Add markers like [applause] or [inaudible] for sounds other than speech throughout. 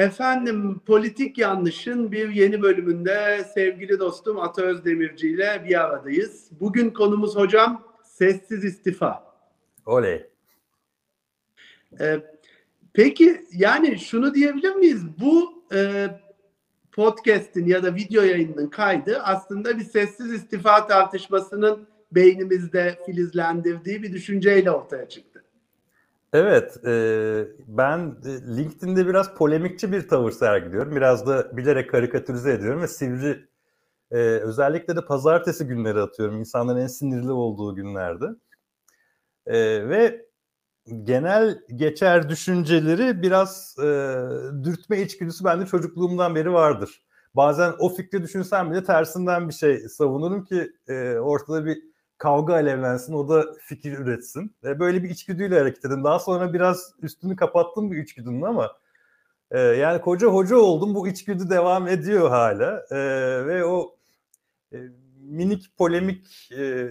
Efendim politik yanlışın bir yeni bölümünde sevgili dostum Ata Özdemirci ile bir aradayız. Bugün konumuz hocam sessiz istifa. Oley. Ee, peki yani şunu diyebilir miyiz? Bu e, podcast'in ya da video yayınının kaydı aslında bir sessiz istifa tartışmasının beynimizde filizlendirdiği bir düşünceyle ortaya çıktı. Evet, e, ben LinkedIn'de biraz polemikçi bir tavır sergiliyorum. Biraz da bilerek karikatürize ediyorum ve sivri e, özellikle de pazartesi günleri atıyorum. İnsanların en sinirli olduğu günlerde. E, ve genel geçer düşünceleri biraz e, dürtme içgüdüsü bende çocukluğumdan beri vardır. Bazen o fikri düşünsem bile tersinden bir şey savunurum ki e, ortada bir kavga alevlensin, o da fikir üretsin. E, böyle bir içgüdüyle hareket edin. Daha sonra biraz üstünü kapattım bu içgüdünün ama e, yani koca hoca oldum. Bu içgüdü devam ediyor hala. E, ve o e, minik polemik e,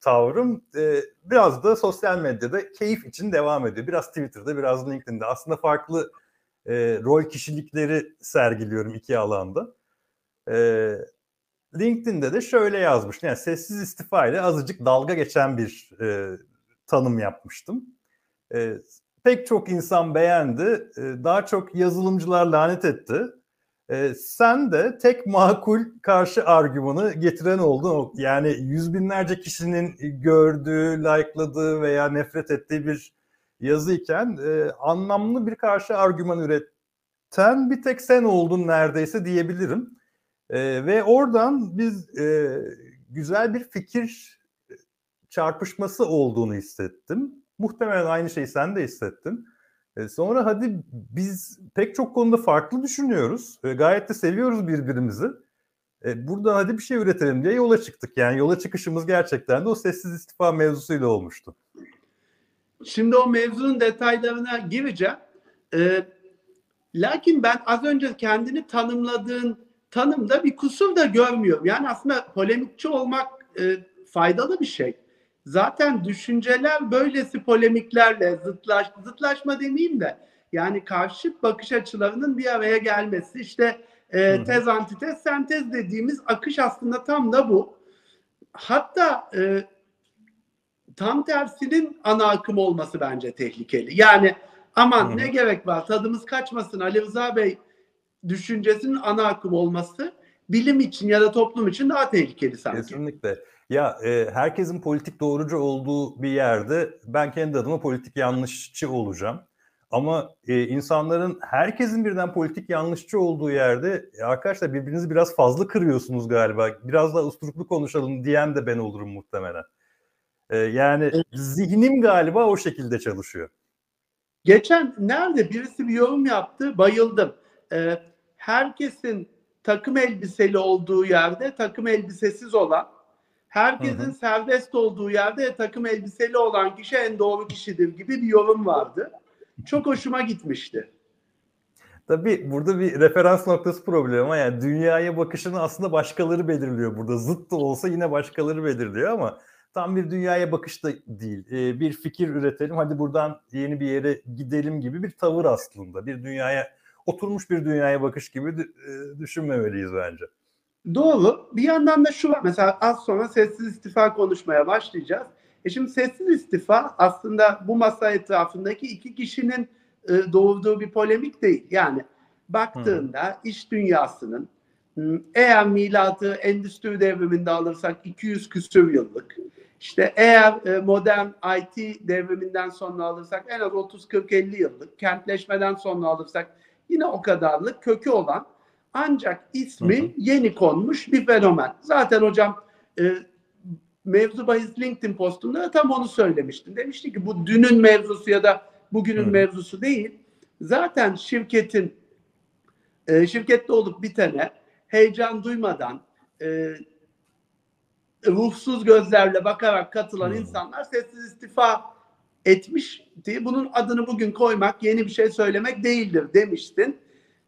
tavrım e, biraz da sosyal medyada keyif için devam ediyor. Biraz Twitter'da, biraz LinkedIn'de. Aslında farklı e, rol kişilikleri sergiliyorum iki alanda. E, LinkedIn'de de şöyle yazmış. Yani sessiz istifa ile azıcık dalga geçen bir e, tanım yapmıştım. E, pek çok insan beğendi. E, daha çok yazılımcılar lanet etti. E, sen de tek makul karşı argümanı getiren oldun. Yani yüz binlerce kişinin gördüğü, likeladığı veya nefret ettiği bir yazıyken e, anlamlı bir karşı argüman üreten bir tek sen oldun neredeyse diyebilirim. E, ve oradan biz e, güzel bir fikir çarpışması olduğunu hissettim. Muhtemelen aynı şeyi sen de hissettin. E, sonra hadi biz pek çok konuda farklı düşünüyoruz. E, gayet de seviyoruz birbirimizi. E, burada hadi bir şey üretelim diye yola çıktık. Yani yola çıkışımız gerçekten de o sessiz istifa mevzusuyla olmuştu. Şimdi o mevzunun detaylarına gireceğim. E, lakin ben az önce kendini tanımladığın tanımda bir kusur da görmüyorum. Yani aslında polemikçi olmak e, faydalı bir şey. Zaten düşünceler böylesi polemiklerle zıtlaş, zıtlaşma demeyeyim de yani karşıt bakış açılarının bir araya gelmesi işte e, tez antitez sentez dediğimiz akış aslında tam da bu. Hatta e, tam tersinin ana akım olması bence tehlikeli. Yani aman Hı-hı. ne gerek var tadımız kaçmasın Ali Rıza Bey düşüncesinin ana akım olması bilim için ya da toplum için daha tehlikeli sanki. Kesinlikle. Ya e, herkesin politik doğrucu olduğu bir yerde ben kendi adıma politik yanlışçı olacağım. Ama e, insanların herkesin birden politik yanlışçı olduğu yerde e, arkadaşlar birbirinizi biraz fazla kırıyorsunuz galiba. Biraz daha usturuplu konuşalım diyen de ben olurum muhtemelen. E, yani evet. zihnim galiba o şekilde çalışıyor. Geçen nerede birisi bir yorum yaptı bayıldım. Ee, herkesin takım elbiseli olduğu yerde takım elbisesiz olan, herkesin hı hı. serbest olduğu yerde takım elbiseli olan kişi en doğru kişidir gibi bir yorum vardı. Çok hoşuma gitmişti. Tabii burada bir referans noktası problemi ama yani dünyaya bakışını aslında başkaları belirliyor burada. Zıt da olsa yine başkaları belirliyor ama tam bir dünyaya bakış da değil. Ee, bir fikir üretelim hadi buradan yeni bir yere gidelim gibi bir tavır aslında. Bir dünyaya oturmuş bir dünyaya bakış gibi e, düşünmemeliyiz bence. Doğru. Bir yandan da şu var. Mesela az sonra sessiz istifa konuşmaya başlayacağız. E şimdi sessiz istifa aslında bu masa etrafındaki iki kişinin e, doğurduğu bir polemik değil. Yani baktığında hmm. iş dünyasının eğer milatı endüstri devriminde alırsak 200 küsür yıllık işte eğer e, modern IT devriminden sonra alırsak en az 30-40-50 yıllık kentleşmeden sonra alırsak yine o kadarlık kökü olan ancak ismi hı hı. yeni konmuş bir fenomen. Zaten hocam e, mevzu bahis LinkedIn postunda tam onu söylemiştim. Demişti ki bu dünün mevzusu ya da bugünün hı. mevzusu değil. Zaten şirketin e, şirkette olup bitene heyecan duymadan e, ruhsuz gözlerle bakarak katılan hmm. insanlar sessiz istifa etmişti. Bunun adını bugün koymak yeni bir şey söylemek değildir demiştin.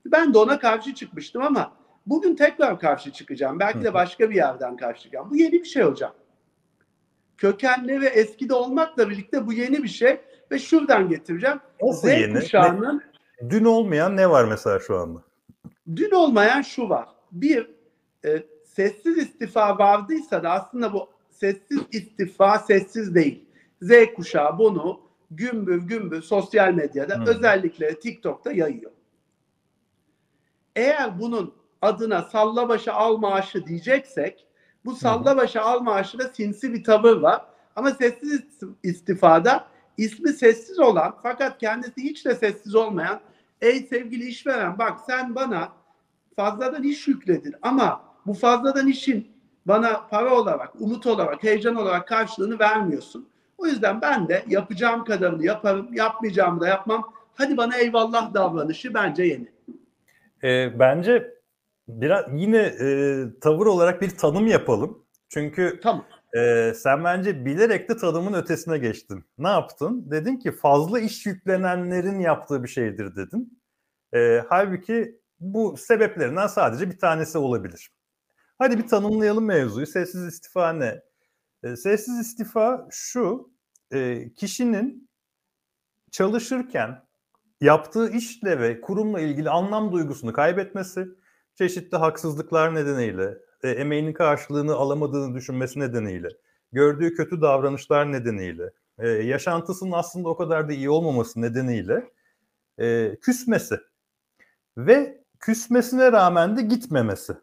Ben de ona karşı çıkmıştım ama bugün tekrar karşı çıkacağım. Belki de başka bir yerden karşı çıkacağım. Bu yeni bir şey hocam. Kökenli ve eski de olmakla birlikte bu yeni bir şey ve şuradan getireceğim. Nasıl Z yeni? kuşağının dün olmayan ne var mesela şu anda? Dün olmayan şu var. Bir, e, sessiz istifa vardıysa da aslında bu sessiz istifa sessiz değil. Z kuşağı bunu gümbür gümbür sosyal medyada Hmm. özellikle TikTok'ta yayıyor. Eğer bunun adına salla başa al maaşı diyeceksek bu salla başa al maaşında sinsi bir tavır var. Ama sessiz istifada ismi sessiz olan fakat kendisi hiç de sessiz olmayan ey sevgili işveren bak sen bana fazladan iş yükledin ama bu fazladan işin bana para olarak, umut olarak, heyecan olarak karşılığını vermiyorsun. O yüzden ben de yapacağım kadarını yaparım, yapmayacağımı da yapmam. Hadi bana eyvallah davranışı bence yeni. E, bence biraz yine e, tavır olarak bir tanım yapalım. Çünkü Tamam. e, sen bence bilerek de tanımın ötesine geçtin. Ne yaptın? Dedin ki fazla iş yüklenenlerin yaptığı bir şeydir dedin. E, halbuki bu sebeplerinden sadece bir tanesi olabilir. Hadi bir tanımlayalım mevzuyu. Sessiz istifa ne? E, sessiz istifa şu, e, kişinin çalışırken yaptığı işle ve kurumla ilgili anlam duygusunu kaybetmesi, çeşitli haksızlıklar nedeniyle, e, emeğinin karşılığını alamadığını düşünmesi nedeniyle, gördüğü kötü davranışlar nedeniyle, e, yaşantısının aslında o kadar da iyi olmaması nedeniyle küsmesi ve küsmesine rağmen de gitmemesi.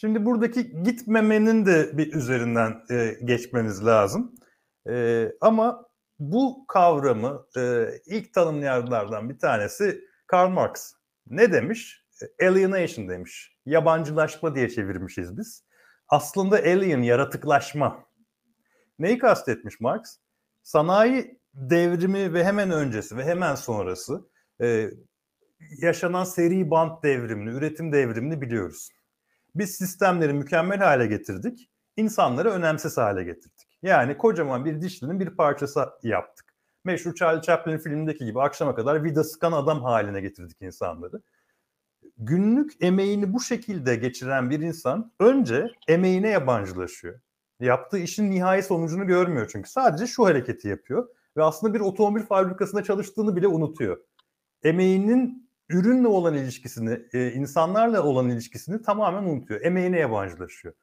Şimdi buradaki gitmemenin de bir üzerinden e, geçmeniz lazım. E, ama bu kavramı e, ilk tanımlayanlardan bir tanesi Karl Marx. Ne demiş? Alienation demiş. Yabancılaşma diye çevirmişiz biz. Aslında alien, yaratıklaşma. Neyi kastetmiş Marx? Sanayi devrimi ve hemen öncesi ve hemen sonrası e, yaşanan seri bant devrimini, üretim devrimini biliyoruz. Biz sistemleri mükemmel hale getirdik, insanları önemsiz hale getirdik. Yani kocaman bir dişlinin bir parçası yaptık. Meşhur Charlie Chaplin filmindeki gibi akşama kadar vida sıkan adam haline getirdik insanları. Günlük emeğini bu şekilde geçiren bir insan önce emeğine yabancılaşıyor. Yaptığı işin nihai sonucunu görmüyor çünkü. Sadece şu hareketi yapıyor ve aslında bir otomobil fabrikasında çalıştığını bile unutuyor. Emeğinin ürünle olan ilişkisini, e, insanlarla olan ilişkisini tamamen unutuyor. Emeğine yabancılaşıyor.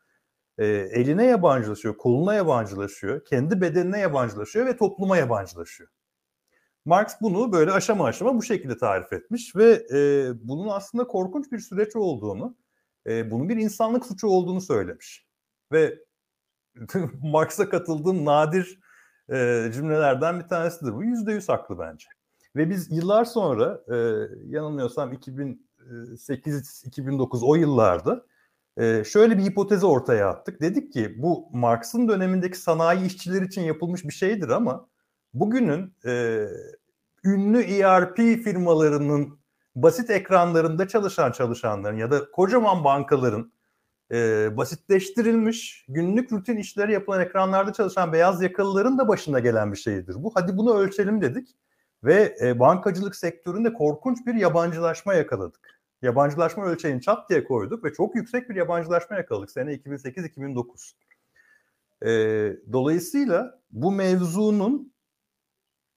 E, eline yabancılaşıyor, koluna yabancılaşıyor, kendi bedenine yabancılaşıyor ve topluma yabancılaşıyor. Marx bunu böyle aşama aşama bu şekilde tarif etmiş ve e, bunun aslında korkunç bir süreç olduğunu, e, bunun bir insanlık suçu olduğunu söylemiş. Ve [laughs] Marx'a katıldığım nadir e, cümlelerden bir tanesidir. Bu yüzde yüz haklı bence. Ve biz yıllar sonra e, yanılmıyorsam 2008-2009 o yıllarda e, şöyle bir hipotezi ortaya attık. Dedik ki bu Marx'ın dönemindeki sanayi işçileri için yapılmış bir şeydir ama bugünün e, ünlü ERP firmalarının basit ekranlarında çalışan çalışanların ya da kocaman bankaların e, basitleştirilmiş günlük rutin işleri yapılan ekranlarda çalışan beyaz yakalıların da başına gelen bir şeydir bu. Hadi bunu ölçelim dedik ve e, bankacılık sektöründe korkunç bir yabancılaşma yakaladık. Yabancılaşma ölçeğini çat diye koyduk ve çok yüksek bir yabancılaşma yakaladık sene 2008-2009. E, dolayısıyla bu mevzunun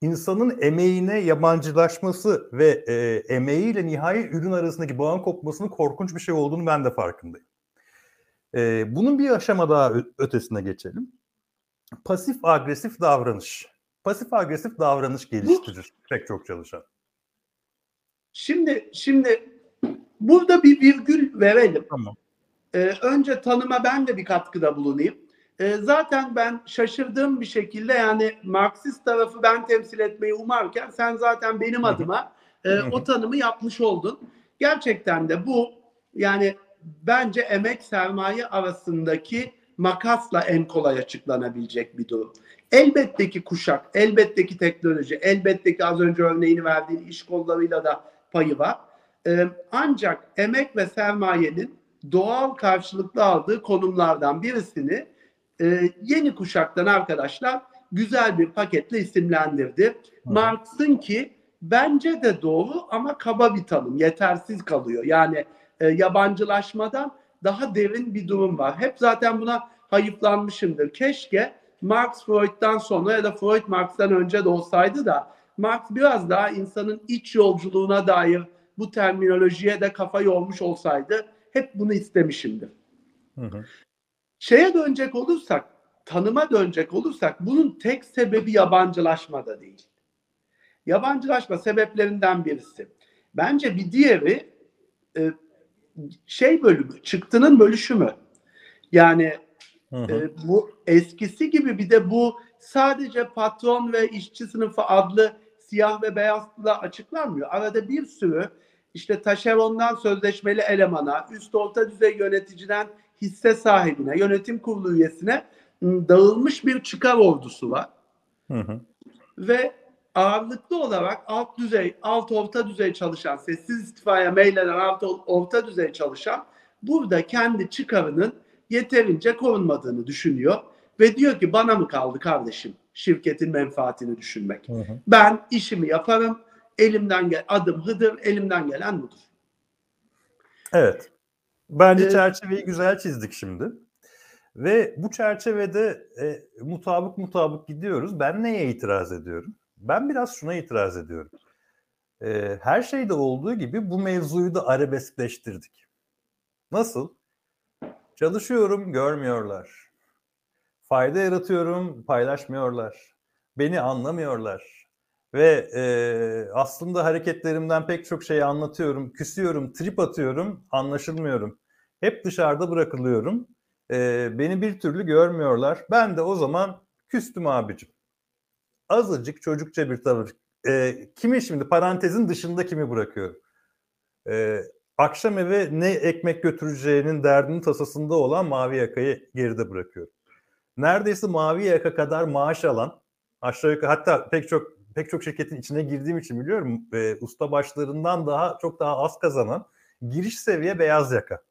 insanın emeğine yabancılaşması ve e, emeğiyle nihai ürün arasındaki bağın kopmasının korkunç bir şey olduğunu ben de farkındayım. E, bunun bir aşama daha ötesine geçelim. Pasif agresif davranış. Pasif agresif davranış geliştirir pek çok çalışan. Şimdi şimdi burada bir virgül verelim. Tamam. Ee, önce tanıma ben de bir katkıda bulunayım. Ee, zaten ben şaşırdığım bir şekilde yani Marksist tarafı ben temsil etmeyi umarken sen zaten benim adıma e, o tanımı yapmış oldun. Gerçekten de bu yani bence emek sermaye arasındaki makasla en kolay açıklanabilecek bir durum. Elbette ki kuşak, elbette ki teknoloji, elbette ki az önce örneğini verdiğin iş kollarıyla da payı var. Ee, ancak emek ve sermayenin doğal karşılıklı aldığı konumlardan birisini e, yeni kuşaktan arkadaşlar güzel bir paketle isimlendirdi. Marx'ın ki bence de doğru ama kaba bir tanım, yetersiz kalıyor. Yani e, yabancılaşmadan daha derin bir durum var. Hep zaten buna hayıflanmışımdır. Keşke Marx Freud'dan sonra ya da Freud Marx'tan önce de olsaydı da Marx biraz daha insanın iç yolculuğuna dair bu terminolojiye de kafa yormuş olsaydı hep bunu istemişimdir. Hı hı. Şeye dönecek olursak, tanıma dönecek olursak bunun tek sebebi yabancılaşma da değil. Yabancılaşma sebeplerinden birisi. Bence bir diğeri e, şey bölümü, çıktının bölüşümü. Yani Hı hı. e, bu eskisi gibi bir de bu sadece patron ve işçi sınıfı adlı siyah ve beyazla açıklanmıyor. Arada bir sürü işte taşerondan sözleşmeli elemana, üst orta düzey yöneticiden hisse sahibine, yönetim kurulu üyesine ım, dağılmış bir çıkar ordusu var. Hı hı. Ve ağırlıklı olarak alt düzey, alt orta düzey çalışan, sessiz istifaya meyleden alt orta düzey çalışan burada kendi çıkarının yeterince korunmadığını düşünüyor ve diyor ki bana mı kaldı kardeşim şirketin menfaatini düşünmek. Hı hı. Ben işimi yaparım, elimden gel adım hıdır, elimden gelen budur. Evet. Bence Ee, çerçeveyi güzel çizdik şimdi. Ve bu çerçevede e, mutabık mutabık gidiyoruz. Ben neye itiraz ediyorum? Ben biraz şuna itiraz ediyorum. E, her şeyde olduğu gibi bu mevzuyu da arabeskleştirdik. Nasıl? Çalışıyorum, görmüyorlar. Fayda yaratıyorum, paylaşmıyorlar. Beni anlamıyorlar. Ve e, aslında hareketlerimden pek çok şeyi anlatıyorum, küsüyorum, trip atıyorum, anlaşılmıyorum. Hep dışarıda bırakılıyorum. E, beni bir türlü görmüyorlar. Ben de o zaman küstüm abicim. Azıcık çocukça bir tavır. E, kimi şimdi parantezin dışında kimi bırakıyorum? E, akşam eve ne ekmek götüreceğinin derdinin tasasında olan mavi yakayı geride bırakıyorum. Neredeyse mavi yaka kadar maaş alan, aşağı yukarı hatta pek çok pek çok şirketin içine girdiğim için biliyorum e, usta başlarından daha çok daha az kazanan giriş seviye beyaz yaka.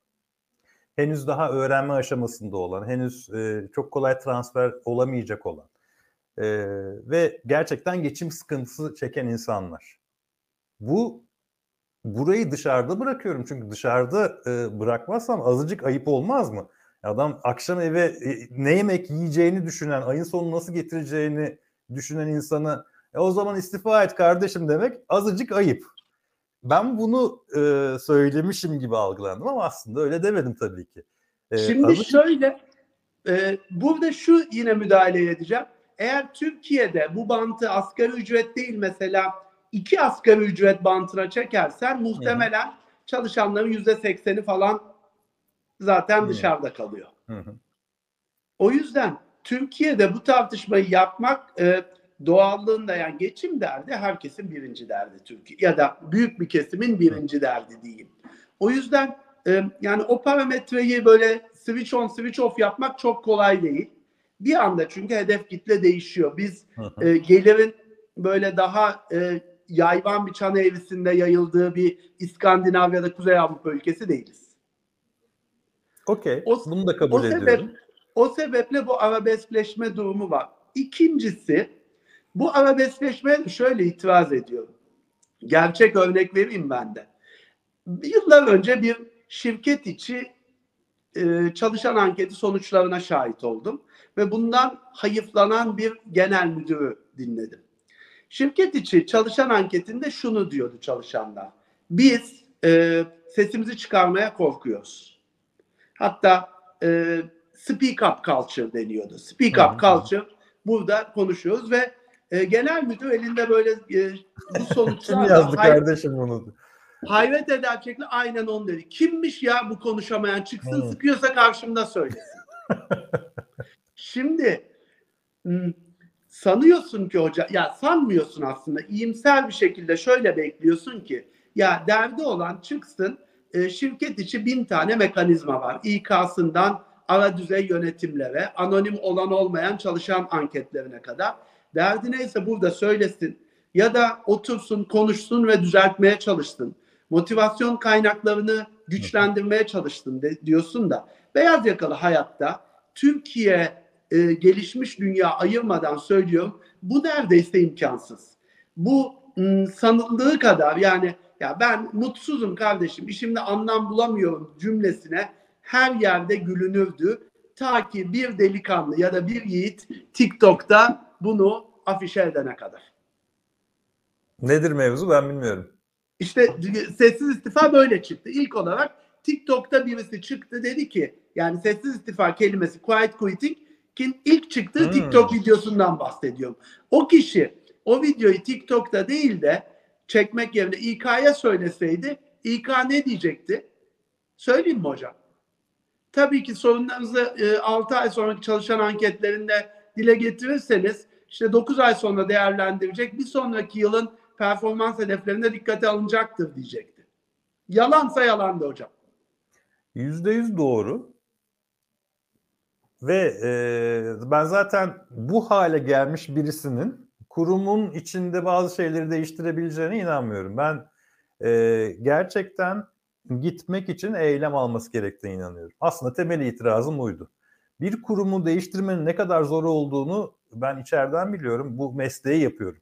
Henüz daha öğrenme aşamasında olan, henüz e, çok kolay transfer olamayacak olan e, ve gerçekten geçim sıkıntısı çeken insanlar. Bu burayı dışarıda bırakıyorum çünkü dışarıda e, bırakmazsam azıcık ayıp olmaz mı? Adam akşam eve e, ne yemek yiyeceğini düşünen, ayın sonu nasıl getireceğini düşünen insanı e, o zaman istifa et kardeşim demek azıcık ayıp. Ben bunu e, söylemişim gibi algılandım ama aslında öyle demedim tabii ki. E, Şimdi azıcık- şöyle, e, burada şu yine müdahale edeceğim. Eğer Türkiye'de bu bantı asgari ücret değil mesela iki asgari ücret bantına çekersen muhtemelen çalışanların yüzde sekseni falan zaten Hı. dışarıda kalıyor. Hı hı. O yüzden Türkiye'de bu tartışmayı yapmak e, doğallığında yani geçim derdi herkesin birinci derdi Türkiye ya da büyük bir kesimin birinci derdi diyeyim. O yüzden e, yani o parametreyi böyle switch on switch off yapmak çok kolay değil. Bir anda çünkü hedef kitle değişiyor. Biz e, gelirin böyle daha e, yayvan bir çan eğrisinde yayıldığı bir İskandinav ya da Kuzey Avrupa ülkesi değiliz. Okey. Bunu da kabul o sebep- ediyorum. O sebeple bu arabeskleşme durumu var. İkincisi bu arabeskleşmeye şöyle itiraz ediyorum. Gerçek örnek vereyim ben de. Yıllar önce bir şirket içi e, çalışan anketi sonuçlarına şahit oldum ve bundan hayıflanan bir genel müdürü dinledim. Şirket içi çalışan anketinde şunu diyordu çalışanlar. Biz e, sesimizi çıkarmaya korkuyoruz. Hatta e, speak up culture deniyordu. Speak up hı. culture burada konuşuyoruz ve e, genel müdür elinde böyle e, bu Kim sonuçlarla yazdı hay- kardeşim bunu? hayret eder şekilde aynen onu dedi. Kimmiş ya bu konuşamayan çıksın sıkıyorsa karşımda söylesin. [laughs] Şimdi sanıyorsun ki hoca ya sanmıyorsun aslında iyimser bir şekilde şöyle bekliyorsun ki ya derdi olan çıksın e, şirket içi bin tane mekanizma var. İK'sından ara düzey yönetimlere, anonim olan olmayan çalışan anketlerine kadar. Derdi neyse burada söylesin ya da otursun, konuşsun ve düzeltmeye çalışsın. Motivasyon kaynaklarını güçlendirmeye çalışsın de, diyorsun da beyaz yakalı hayatta Türkiye e, gelişmiş dünya ayırmadan söylüyorum bu neredeyse imkansız. Bu m, sanıldığı kadar yani ya ben mutsuzum kardeşim işimde anlam bulamıyorum cümlesine her yerde gülünürdü. Ta ki bir delikanlı ya da bir yiğit TikTok'ta bunu afişe edene kadar. Nedir mevzu ben bilmiyorum. İşte sessiz istifa böyle çıktı. İlk olarak TikTok'ta birisi çıktı dedi ki yani sessiz istifa kelimesi quiet quitting'in ilk çıktığı Hmm. TikTok videosundan bahsediyorum. O kişi o videoyu TikTok'ta değil de çekmek yerine İK'ya söyleseydi İK ne diyecekti? Söyleyeyim mi hocam? Tabii ki sorunlarınızı e, 6 ay sonraki çalışan anketlerinde dile getirirseniz işte 9 ay sonra değerlendirecek bir sonraki yılın performans hedeflerinde dikkate alınacaktır diyecekti. Yalansa yalandı hocam. Yüzde yüz doğru. Ve e, ben zaten bu hale gelmiş birisinin kurumun içinde bazı şeyleri değiştirebileceğine inanmıyorum. Ben e, gerçekten gitmek için eylem alması gerektiğine inanıyorum. Aslında temel itirazım buydu. Bir kurumu değiştirmenin ne kadar zor olduğunu ben içeriden biliyorum. Bu mesleği yapıyorum.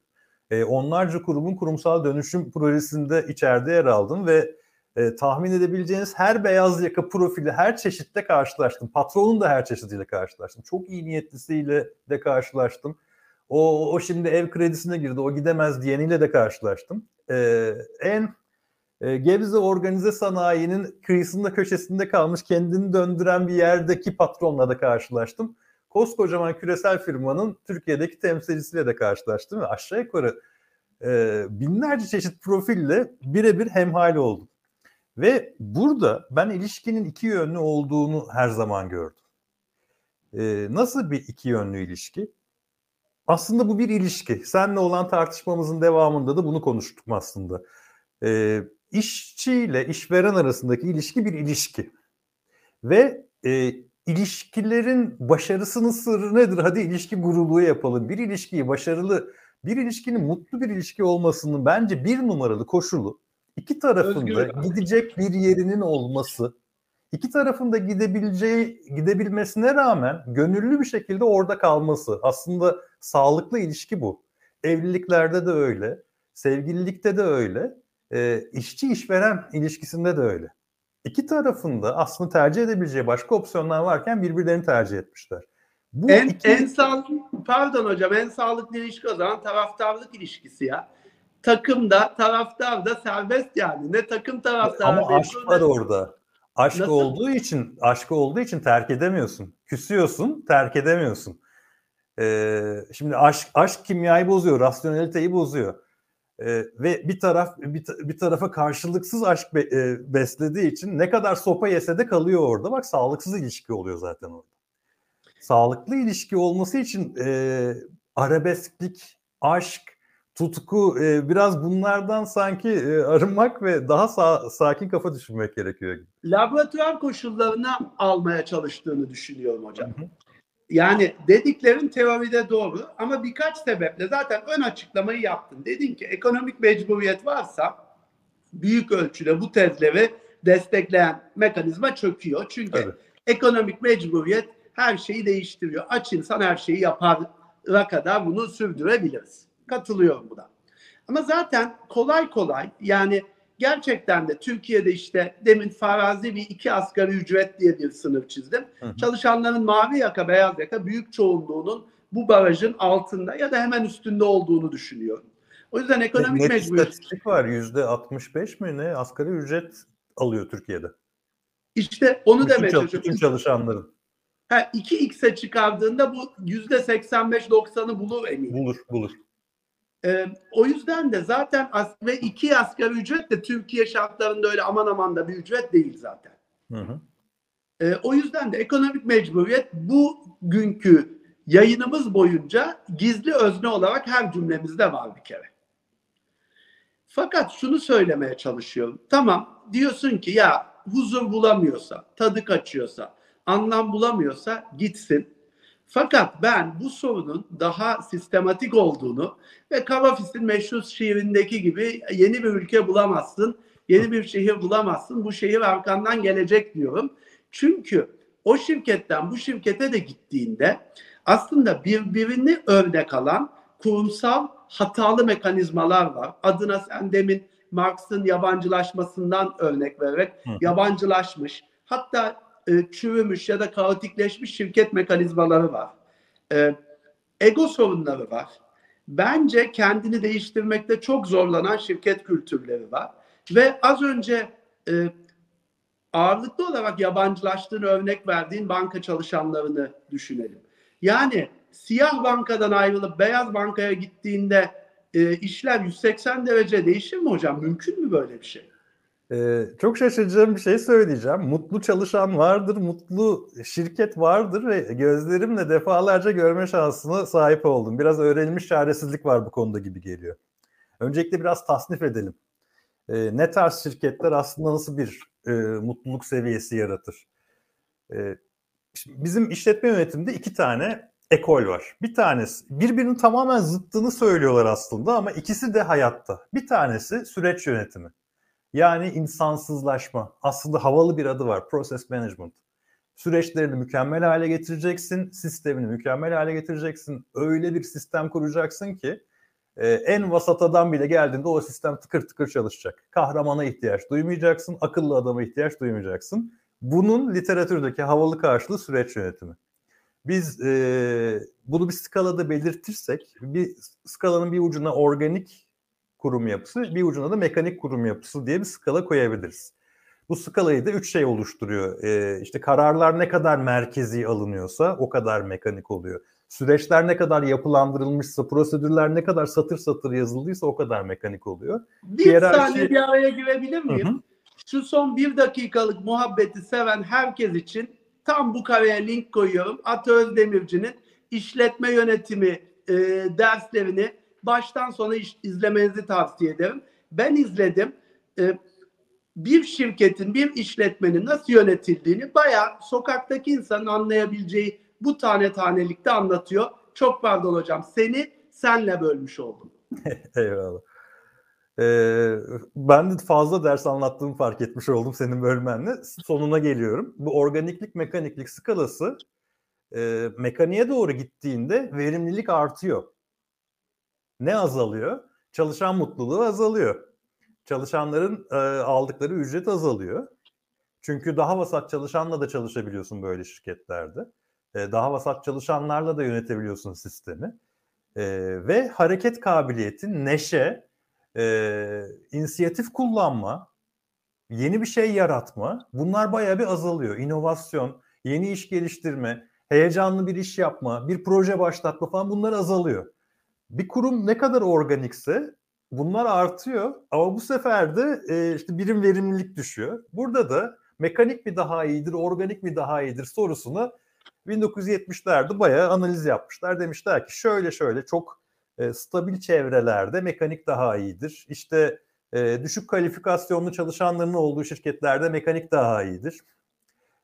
E, onlarca kurumun kurumsal dönüşüm projesinde içeride yer aldım ve e, tahmin edebileceğiniz her beyaz yaka profili her çeşitte karşılaştım. Patronun da her çeşidiyle karşılaştım. Çok iyi niyetlisiyle de karşılaştım. O, o şimdi ev kredisine girdi, o gidemez diyeniyle de karşılaştım. E, en e, Gebze organize sanayinin kıyısında köşesinde kalmış kendini döndüren bir yerdeki patronla da karşılaştım. Koskocaman küresel firmanın Türkiye'deki temsilcisiyle de karşılaştım ve aşağı yukarı e, binlerce çeşit profille birebir hemhal oldum. Ve burada ben ilişkinin iki yönlü olduğunu her zaman gördüm. Ee, nasıl bir iki yönlü ilişki? Aslında bu bir ilişki. Seninle olan tartışmamızın devamında da bunu konuştuk aslında. Ee, işçiyle işveren arasındaki ilişki bir ilişki. Ve e, ilişkilerin başarısının sırrı nedir? Hadi ilişki guruluğu yapalım. Bir ilişkiyi başarılı, bir ilişkinin mutlu bir ilişki olmasının bence bir numaralı koşulu iki tarafında Özgür. gidecek bir yerinin olması, iki tarafında gidebileceği gidebilmesine rağmen gönüllü bir şekilde orada kalması. Aslında sağlıklı ilişki bu. Evliliklerde de öyle, sevgililikte de öyle, e, işçi işveren ilişkisinde de öyle. İki tarafında aslında tercih edebileceği başka opsiyonlar varken birbirlerini tercih etmişler. Bu En, iki... en sağlıklı, pardon hocam en sağlıklı ilişki o zaman taraftarlık ilişkisi ya. Takımda taraftar da serbest yani. Ne takım taraftarı. Ama aşk memnun, var ne- orada. Aşk Nasıl? olduğu için, aşk olduğu için terk edemiyorsun. Küsüyorsun, terk edemiyorsun. Ee, şimdi aşk, aşk kimyayı bozuyor, rasyoneliteyi bozuyor. Ee, ve bir taraf bir, bir tarafa karşılıksız aşk be- e, beslediği için ne kadar sopa yese de kalıyor orada. Bak sağlıksız ilişki oluyor zaten orada. Sağlıklı ilişki olması için e, arabesklik, aşk, tutku e, biraz bunlardan sanki e, arınmak ve daha sa- sakin kafa düşünmek gerekiyor laboratuvar koşullarına almaya çalıştığını düşünüyorum hocam. Hı hı. Yani dediklerin teoride doğru ama birkaç sebeple zaten ön açıklamayı yaptın. Dedin ki ekonomik mecburiyet varsa büyük ölçüde bu tezleri destekleyen mekanizma çöküyor. Çünkü Tabii. ekonomik mecburiyet her şeyi değiştiriyor. Aç insan her şeyi yapara kadar bunu sürdürebiliriz. Katılıyorum buna. Ama zaten kolay kolay yani gerçekten de Türkiye'de işte demin farazi bir iki asgari ücret diye bir sınır çizdim. Hı hı. Çalışanların mavi yaka beyaz yaka büyük çoğunluğunun bu barajın altında ya da hemen üstünde olduğunu düşünüyorum. O yüzden ekonomik Net mecburiyet var. Yüzde 65 mi ne asgari ücret alıyor Türkiye'de. işte onu Bütün, demeye çal- bütün çalışanların Ha, 2x'e çıkardığında bu yüzde 85-90'ı bulur eminim. bulur bulur. Ee, o yüzden de zaten as ve iki asgari ücret de Türkiye şartlarında öyle aman aman da bir ücret değil zaten. Hı hı. Ee, o yüzden de ekonomik mecburiyet bugünkü yayınımız boyunca gizli özne olarak her cümlemizde var bir kere. Fakat şunu söylemeye çalışıyorum. Tamam diyorsun ki ya huzur bulamıyorsa, tadı kaçıyorsa, anlam bulamıyorsa gitsin. Fakat ben bu sorunun daha sistematik olduğunu ve Kavafis'in meşhur şiirindeki gibi yeni bir ülke bulamazsın, yeni bir şehir bulamazsın, bu şehir arkandan gelecek diyorum. Çünkü o şirketten bu şirkete de gittiğinde aslında birbirini örnek alan kurumsal hatalı mekanizmalar var. Adına sen demin Marx'ın yabancılaşmasından örnek vererek Hı. yabancılaşmış hatta çürümüş ya da kaotikleşmiş şirket mekanizmaları var. E, ego sorunları var. bence kendini değiştirmekte çok zorlanan şirket kültürleri var. Ve az önce e, ağırlıklı olarak yabancılaştığını örnek verdiğin banka çalışanlarını düşünelim. Yani siyah bankadan ayrılıp beyaz bankaya gittiğinde e, işler 180 derece değişir mi hocam? Mümkün mü böyle bir şey? Ee, çok şaşıracağım bir şey söyleyeceğim. Mutlu çalışan vardır, mutlu şirket vardır ve gözlerimle defalarca görme şansına sahip oldum. Biraz öğrenilmiş çaresizlik var bu konuda gibi geliyor. Öncelikle biraz tasnif edelim. Ee, ne tarz şirketler aslında nasıl bir e, mutluluk seviyesi yaratır? Ee, bizim işletme yönetiminde iki tane ekol var. Bir tanesi birbirinin tamamen zıttını söylüyorlar aslında ama ikisi de hayatta. Bir tanesi süreç yönetimi. Yani insansızlaşma. Aslında havalı bir adı var. Process management. Süreçlerini mükemmel hale getireceksin. Sistemini mükemmel hale getireceksin. Öyle bir sistem kuracaksın ki e, en vasatadan bile geldiğinde o sistem tıkır tıkır çalışacak. Kahramana ihtiyaç duymayacaksın. Akıllı adama ihtiyaç duymayacaksın. Bunun literatürdeki havalı karşılığı süreç yönetimi. Biz e, bunu bir skalada belirtirsek, bir skalanın bir ucuna organik kurum yapısı, bir ucuna da mekanik kurum yapısı diye bir skala koyabiliriz. Bu skalayı da üç şey oluşturuyor. Ee, işte kararlar ne kadar merkezi alınıyorsa o kadar mekanik oluyor. Süreçler ne kadar yapılandırılmışsa, prosedürler ne kadar satır satır yazıldıysa o kadar mekanik oluyor. Bir Hiyerarşi... saniye bir araya girebilir miyim? Hı hı. Şu son bir dakikalık muhabbeti seven herkes için tam bu kareye link koyuyorum. Ata Özdemirci'nin işletme yönetimi e, derslerini baştan sona izlemenizi tavsiye ederim. Ben izledim. Ee, bir şirketin, bir işletmenin nasıl yönetildiğini bayağı sokaktaki insanın anlayabileceği bu tane tanelikte anlatıyor. Çok pardon hocam. Seni senle bölmüş oldum. [laughs] Eyvallah. Ee, ben de fazla ders anlattığımı fark etmiş oldum senin bölmenle. Sonuna geliyorum. Bu organiklik, mekaniklik skalası e, mekaniğe doğru gittiğinde verimlilik artıyor ne azalıyor? Çalışan mutluluğu azalıyor. Çalışanların e, aldıkları ücret azalıyor. Çünkü daha vasat çalışanla da çalışabiliyorsun böyle şirketlerde. E, daha vasat çalışanlarla da yönetebiliyorsun sistemi. E, ve hareket kabiliyeti, neşe, e, inisiyatif kullanma, yeni bir şey yaratma bunlar bayağı bir azalıyor. İnovasyon, yeni iş geliştirme, heyecanlı bir iş yapma, bir proje başlatma falan bunlar azalıyor bir kurum ne kadar organikse bunlar artıyor ama bu sefer de e, işte birim verimlilik düşüyor. Burada da mekanik mi daha iyidir, organik mi daha iyidir sorusunu 1970'lerde bayağı analiz yapmışlar. Demişler ki şöyle şöyle çok e, stabil çevrelerde mekanik daha iyidir. İşte e, düşük kalifikasyonlu çalışanların olduğu şirketlerde mekanik daha iyidir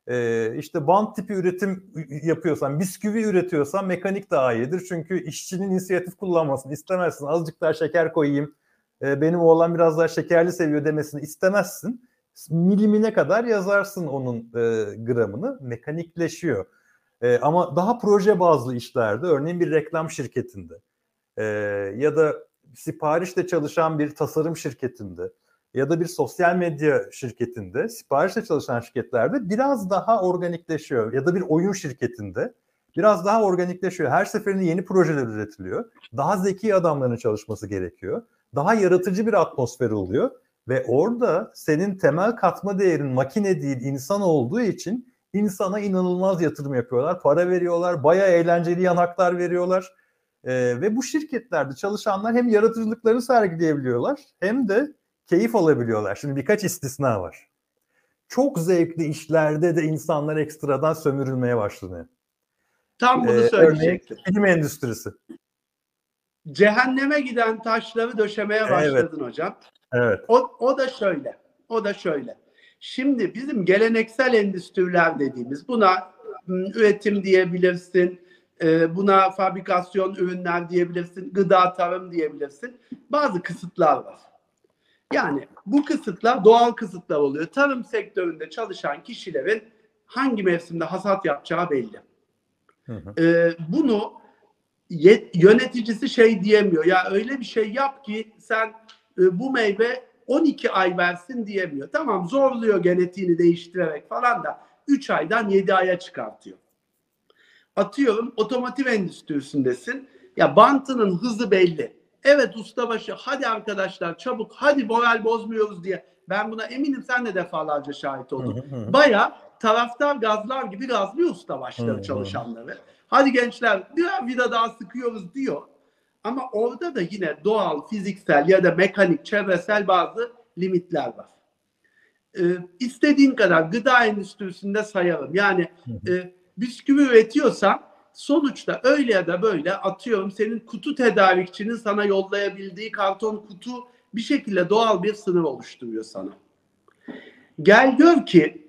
e, işte bant tipi üretim yapıyorsan, bisküvi üretiyorsan mekanik daha iyidir. Çünkü işçinin inisiyatif kullanmasını istemezsin. Azıcık daha şeker koyayım, e, benim oğlan biraz daha şekerli seviyor demesini istemezsin. Milimine kadar yazarsın onun e, gramını. Mekanikleşiyor. E, ama daha proje bazlı işlerde, örneğin bir reklam şirketinde e, ya da siparişle çalışan bir tasarım şirketinde ya da bir sosyal medya şirketinde, siparişle çalışan şirketlerde biraz daha organikleşiyor. Ya da bir oyun şirketinde biraz daha organikleşiyor. Her seferinde yeni projeler üretiliyor. Daha zeki adamların çalışması gerekiyor. Daha yaratıcı bir atmosfer oluyor. Ve orada senin temel katma değerin makine değil insan olduğu için insana inanılmaz yatırım yapıyorlar. Para veriyorlar, bayağı eğlenceli yanaklar veriyorlar. Ee, ve bu şirketlerde çalışanlar hem yaratıcılıklarını sergileyebiliyorlar hem de keyif alabiliyorlar. Şimdi birkaç istisna var. Çok zevkli işlerde de insanlar ekstradan sömürülmeye başlanıyor. Tam bunu ee, söyleyecektim. Film endüstrisi. Cehenneme giden taşları döşemeye başladın evet. hocam. Evet. O, o da şöyle. O da şöyle. Şimdi bizim geleneksel endüstriler dediğimiz buna üretim diyebilirsin, e, buna fabrikasyon ürünler diyebilirsin, gıda tarım diyebilirsin. Bazı kısıtlar var. Yani bu kısıtlar doğal kısıtlar oluyor. Tarım sektöründe çalışan kişilerin hangi mevsimde hasat yapacağı belli. Hı hı. Ee, bunu yöneticisi şey diyemiyor. Ya öyle bir şey yap ki sen e, bu meyve 12 ay versin diyemiyor. Tamam zorluyor genetiğini değiştirerek falan da 3 aydan 7 aya çıkartıyor. Atıyorum otomotiv endüstrisindesin. Ya bantının hızı belli. Evet ustabaşı hadi arkadaşlar çabuk hadi moral bozmuyoruz diye. Ben buna eminim sen de defalarca şahit oldun. Baya taraftar gazlar gibi gazlıyor ustabaşları çalışanları. Hadi gençler birer vida daha sıkıyoruz diyor. Ama orada da yine doğal, fiziksel ya da mekanik, çevresel bazı limitler var. Ee, istediğin kadar gıda endüstrisinde sayarım. Yani e, bisküvi üretiyorsan sonuçta öyle ya da böyle atıyorum senin kutu tedarikçinin sana yollayabildiği karton kutu bir şekilde doğal bir sınır oluşturuyor sana. Gel gör ki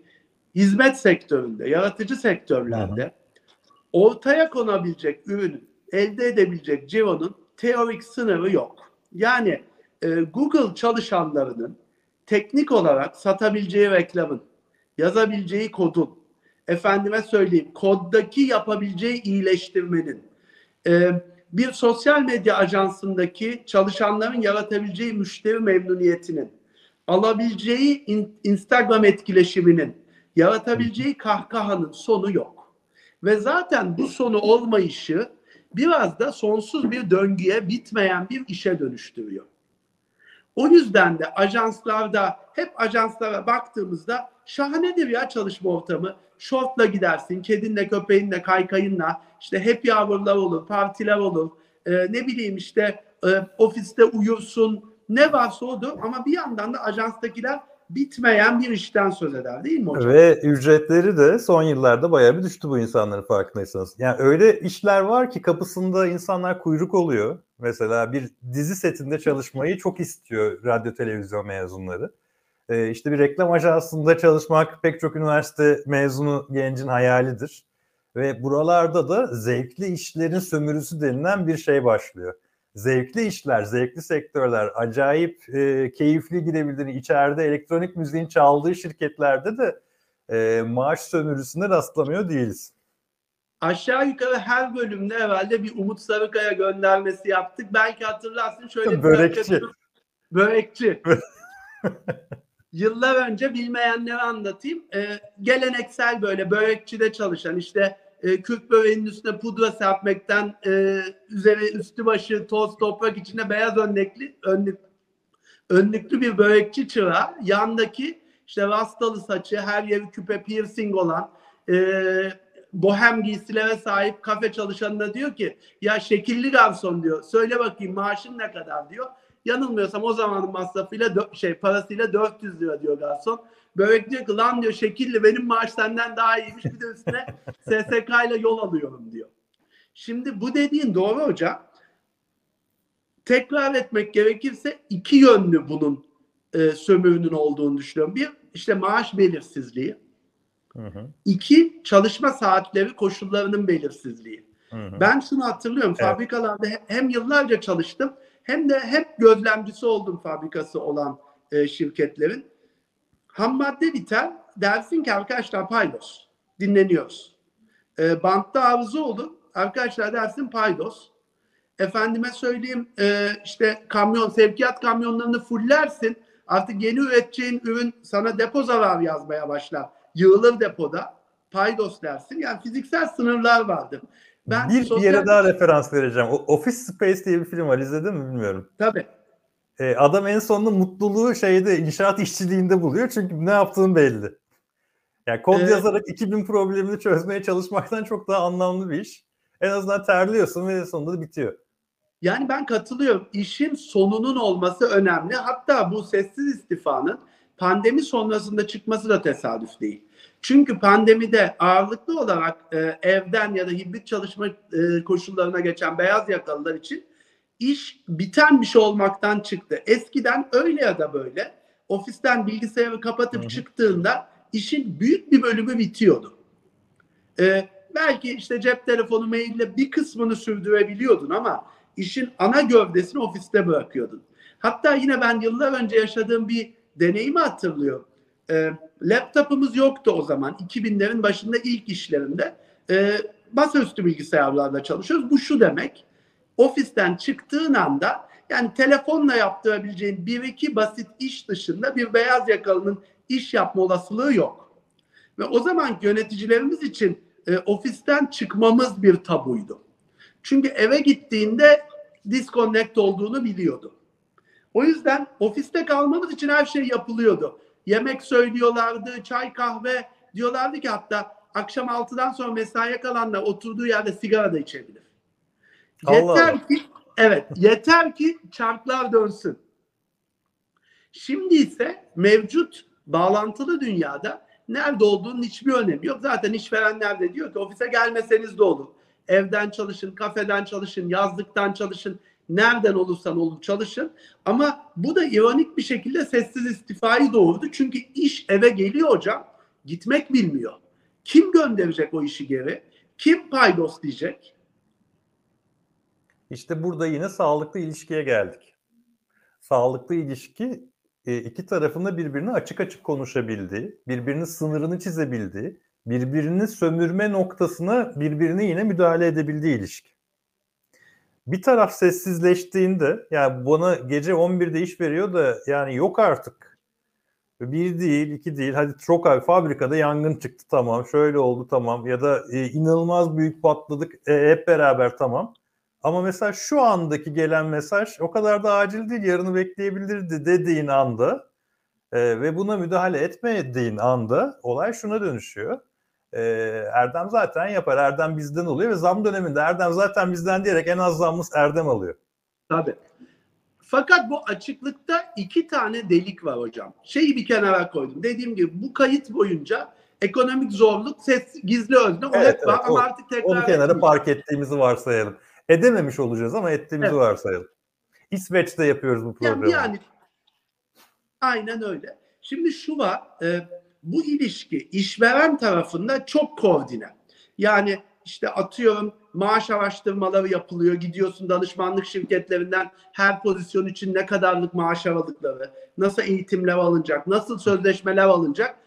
hizmet sektöründe, yaratıcı sektörlerde ortaya konabilecek ürünün, elde edebilecek cironun teorik sınırı yok. Yani e, Google çalışanlarının teknik olarak satabileceği reklamın, yazabileceği kodun, efendime söyleyeyim koddaki yapabileceği iyileştirmenin, e, bir sosyal medya ajansındaki çalışanların yaratabileceği müşteri memnuniyetinin, alabileceği in- Instagram etkileşiminin, yaratabileceği kahkahanın sonu yok. Ve zaten bu sonu olmayışı biraz da sonsuz bir döngüye bitmeyen bir işe dönüştürüyor. O yüzden de ajanslarda hep ajanslara baktığımızda şahanedir ya çalışma ortamı. Şortla gidersin, kedinle, köpeğinle, kaykayınla işte happy hour'lar olur, partiler olur. Ee, ne bileyim işte e, ofiste uyursun. Ne varsa odur ama bir yandan da ajanstakiler bitmeyen bir işten söz eder değil mi hocam? Ve ücretleri de son yıllarda bayağı bir düştü bu insanların farkındaysanız. Yani öyle işler var ki kapısında insanlar kuyruk oluyor. Mesela bir dizi setinde çalışmayı çok istiyor radyo televizyon mezunları. Ee, işte bir reklam ajansında çalışmak pek çok üniversite mezunu gencin hayalidir. Ve buralarda da zevkli işlerin sömürüsü denilen bir şey başlıyor. Zevkli işler, zevkli sektörler, acayip e, keyifli gidebildiğini, içeride elektronik müziğin çaldığı şirketlerde de e, maaş sömürüsüne rastlamıyor değiliz. Aşağı yukarı her bölümde herhalde bir Umut Sarıkaya göndermesi yaptık. Belki hatırlarsın şöyle bir Börekçi. Börekçi. [laughs] Yıllar önce bilmeyenlere anlatayım. Ee, geleneksel böyle börekçide çalışan işte e, Kürt böreğinin üstüne pudra serpmekten e, üzeri üstü başı toz toprak içinde beyaz önlüklü önlük, önlüklü bir börekçi çırağı yandaki işte rastalı saçı her yeri küpe piercing olan e, bohem giysilere sahip kafe çalışanına diyor ki ya şekilli garson diyor söyle bakayım maaşın ne kadar diyor. Yanılmıyorsam o zamanın masrafıyla şey parasıyla 400 lira diyor garson. Börek diyor ki lan diyor şekilli benim maaş senden daha iyiymiş bir de üstüne [laughs] SSK ile yol alıyorum diyor. Şimdi bu dediğin doğru hocam. Tekrar etmek gerekirse iki yönlü bunun e, sömürünün olduğunu düşünüyorum. Bir işte maaş belirsizliği. Hı hı, İki çalışma saatleri koşullarının belirsizliği. hı hı. Ben şunu hatırlıyorum. Evet. Fabrikalarda he- hem yıllarca çalıştım hem de hep gözlemcisi oldum fabrikası olan e, şirketlerin. Ham madde biter. Dersin ki arkadaşlar paydos. Dinleniyoruz. E, bantta arıza olur. Arkadaşlar dersin paydos. Efendime söyleyeyim e, işte kamyon, sevkiyat kamyonlarını fullersin. Artık yeni üreteceğin ürün sana depo zararı yazmaya başlar. Yığılır depoda. Paydos dersin. Yani fiziksel sınırlar vardır. Ben bir sosyal- yere daha referans vereceğim. O, Office Space diye bir film var. İzledin mi bilmiyorum. Tabii. E, adam en sonunda mutluluğu şeyde inşaat işçiliğinde buluyor. Çünkü ne yaptığın belli. Yani kod Evet. yazarak 2000 problemini çözmeye çalışmaktan çok daha anlamlı bir iş. En azından terliyorsun ve sonunda da bitiyor. Yani ben katılıyorum. İşin sonunun olması önemli. Hatta bu sessiz istifanın pandemi sonrasında çıkması da tesadüf değil. Çünkü pandemide ağırlıklı olarak e, evden ya da hibrit çalışma e, koşullarına geçen beyaz yakalılar için iş biten bir şey olmaktan çıktı. Eskiden öyle ya da böyle ofisten bilgisayarı kapatıp Hı çıktığında işin büyük bir bölümü bitiyordu. E, belki işte cep telefonu maille bir kısmını sürdürebiliyordun ama işin ana gövdesini ofiste bırakıyordun. Hatta yine ben yıllar önce yaşadığım bir deneyimi hatırlıyorum. E, laptopumuz yoktu o zaman. 2000'lerin başında ilk işlerimde. E, masaüstü bilgisayarlarla çalışıyoruz. Bu şu demek. Ofisten çıktığın anda yani telefonla yaptırabileceğin bir iki basit iş dışında bir beyaz yakalının iş yapma olasılığı yok. Ve o zaman yöneticilerimiz için e, ofisten çıkmamız bir tabuydu. Çünkü eve gittiğinde disconnect olduğunu biliyordu. O yüzden ofiste kalmamız için her şey yapılıyordu. Yemek söylüyorlardı, çay kahve diyorlardı ki hatta akşam 6'dan sonra mesaiye kalanlar oturduğu yerde sigara da içebilir. Allah Yeter Allah. ki evet yeter ki çarklar dönsün. Şimdi ise mevcut bağlantılı dünyada nerede olduğunun hiçbir önemi yok. Zaten işverenler de diyor ki ofise gelmeseniz de olur. Evden çalışın, kafeden çalışın, yazlıktan çalışın. Nereden olursan olur çalışın. Ama bu da ironik bir şekilde sessiz istifayı doğurdu. Çünkü iş eve geliyor hocam. Gitmek bilmiyor. Kim gönderecek o işi geri? Kim paydos diyecek? İşte burada yine sağlıklı ilişkiye geldik. Sağlıklı ilişki e, iki tarafında birbirine açık açık konuşabildiği, birbirinin sınırını çizebildiği, birbirini sömürme noktasına birbirine yine müdahale edebildiği ilişki. Bir taraf sessizleştiğinde yani bana gece 11'de iş veriyor da yani yok artık. Bir değil, iki değil. Hadi çok abi fabrikada yangın çıktı tamam. Şöyle oldu tamam. Ya da e, inanılmaz büyük patladık e, hep beraber tamam. Ama mesela şu andaki gelen mesaj o kadar da acil değil. Yarını bekleyebilirdi dediğin anda e, ve buna müdahale etmediğin anda olay şuna dönüşüyor. E, Erdem zaten yapar. Erdem bizden oluyor ve zam döneminde Erdem zaten bizden diyerek en az zammız Erdem alıyor. Tabii. Fakat bu açıklıkta iki tane delik var hocam. Şeyi bir kenara koydum. Dediğim gibi bu kayıt boyunca ekonomik zorluk, ses, gizli özne Evet, hep var evet, ama artık tekrar Onu kenara park ettiğimizi varsayalım. Edememiş olacağız ama ettiğimizi Evet. varsayalım. İsveç'te yapıyoruz bu programı. Yani, yani aynen öyle. Şimdi şu var, e, bu ilişki işveren tarafında çok koordine. Yani işte atıyorum maaş araştırmaları yapılıyor. Gidiyorsun danışmanlık şirketlerinden her pozisyon için ne kadarlık maaş aralıkları, nasıl eğitimler alınacak, nasıl sözleşmeler alınacak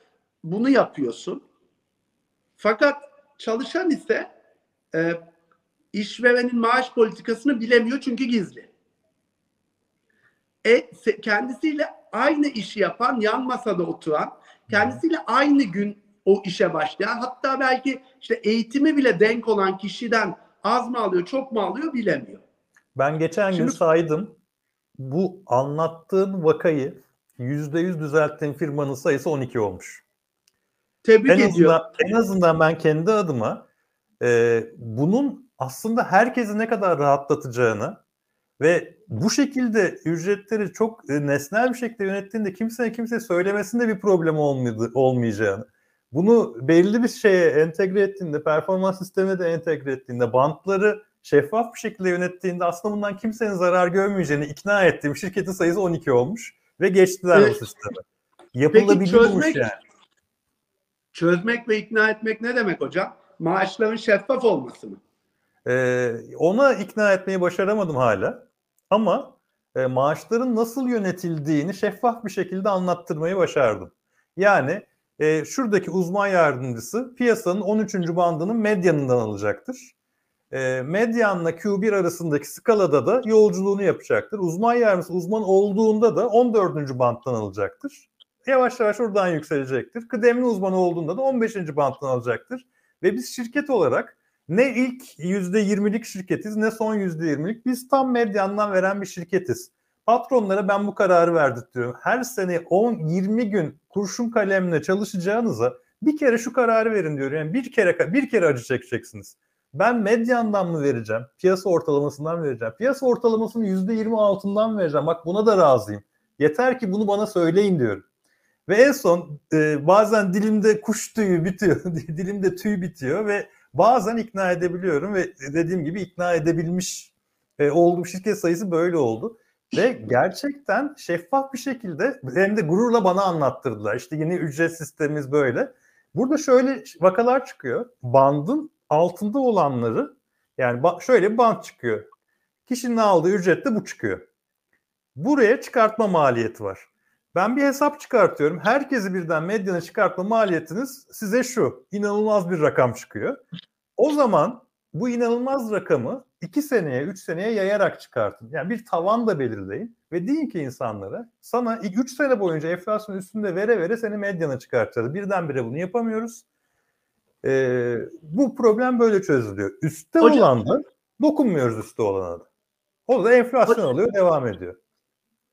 bunu yapıyorsun. Fakat çalışan ise e, işverenin maaş politikasını bilemiyor çünkü gizli. E, kendisiyle aynı işi yapan, yan masada oturan, kendisiyle aynı gün o işe başlayan, hatta belki işte eğitimi bile denk olan kişiden az mı alıyor, çok mu alıyor bilemiyor. Ben geçen gün Şimdi- saydım. Bu anlattığın vakayı %100 düzelttiğin firmanın sayısı 12 olmuş. Tebrik En ediyor. azından, en azından ben kendi adıma e, bunun aslında herkesi ne kadar rahatlatacağını ve bu şekilde ücretleri çok e, nesnel bir şekilde yönettiğinde kimseye kimseye söylemesinde bir problem olmadı, olmayacağını, bunu belli bir şeye entegre ettiğinde, performans sistemine de entegre ettiğinde, bantları şeffaf bir şekilde yönettiğinde aslında bundan kimsenin zarar görmeyeceğini ikna ettiğim şirketin sayısı 12 olmuş ve geçtiler Evet. bu sisteme. Yapılabiliyormuş çözmek- yani. Çözmek ve ikna etmek ne demek hocam? Maaşların şeffaf olması mı? Ee, ona ikna etmeyi başaramadım hala. Ama e, maaşların nasıl yönetildiğini şeffaf bir şekilde anlattırmayı başardım. Yani e, şuradaki uzman yardımcısı piyasanın 13. bandının medyanından alacaktır. E, medyanla Q1 arasındaki skalada da yolculuğunu yapacaktır. Uzman yardımcısı uzman olduğunda da 14. banttan alacaktır. Yavaş yavaş oradan yükselecektir. Kıdemli uzman olduğunda da 15. banttan alacaktır. Ve biz şirket olarak ne ilk %20'lik şirketiz ne son %20'lik. Biz tam medyandan veren bir şirketiz. Patronlara ben bu kararı verdik diyorum. Her sene 10-20 gün kurşun kalemle çalışacağınıza bir kere şu kararı verin diyor. Yani bir kere bir kere acı çekeceksiniz. Ben medyandan mı vereceğim? Piyasa ortalamasından vereceğim. Piyasa ortalamasının %20 altından vereceğim. Bak buna da razıyım. Yeter ki bunu bana söyleyin diyorum. Ve en son e, bazen dilimde kuş tüyü bitiyor, [laughs] dilimde tüy bitiyor ve bazen ikna edebiliyorum ve dediğim gibi ikna edebilmiş e, olduğum şirket sayısı böyle oldu. Ve gerçekten şeffaf bir şekilde hem de gururla bana anlattırdılar. İşte yeni ücret sistemimiz böyle. Burada şöyle vakalar çıkıyor. Bandın altında olanları yani şöyle bir band çıkıyor. Kişinin aldığı ücrette bu çıkıyor. Buraya çıkartma maliyeti var. Ben bir hesap çıkartıyorum. Herkesi birden medyana çıkartma maliyetiniz size şu. inanılmaz bir rakam çıkıyor. O zaman bu inanılmaz rakamı 2 seneye, 3 seneye yayarak çıkartın. Yani bir tavan da belirleyin ve deyin ki insanlara sana 3 sene boyunca enflasyon üstünde vere vere seni medyana çıkartacağız. Birdenbire bunu yapamıyoruz. Ee, bu problem böyle çözülüyor. Üstte Hocam- olan da Dokunmuyoruz üstü olana da. O da enflasyon oluyor, devam ediyor.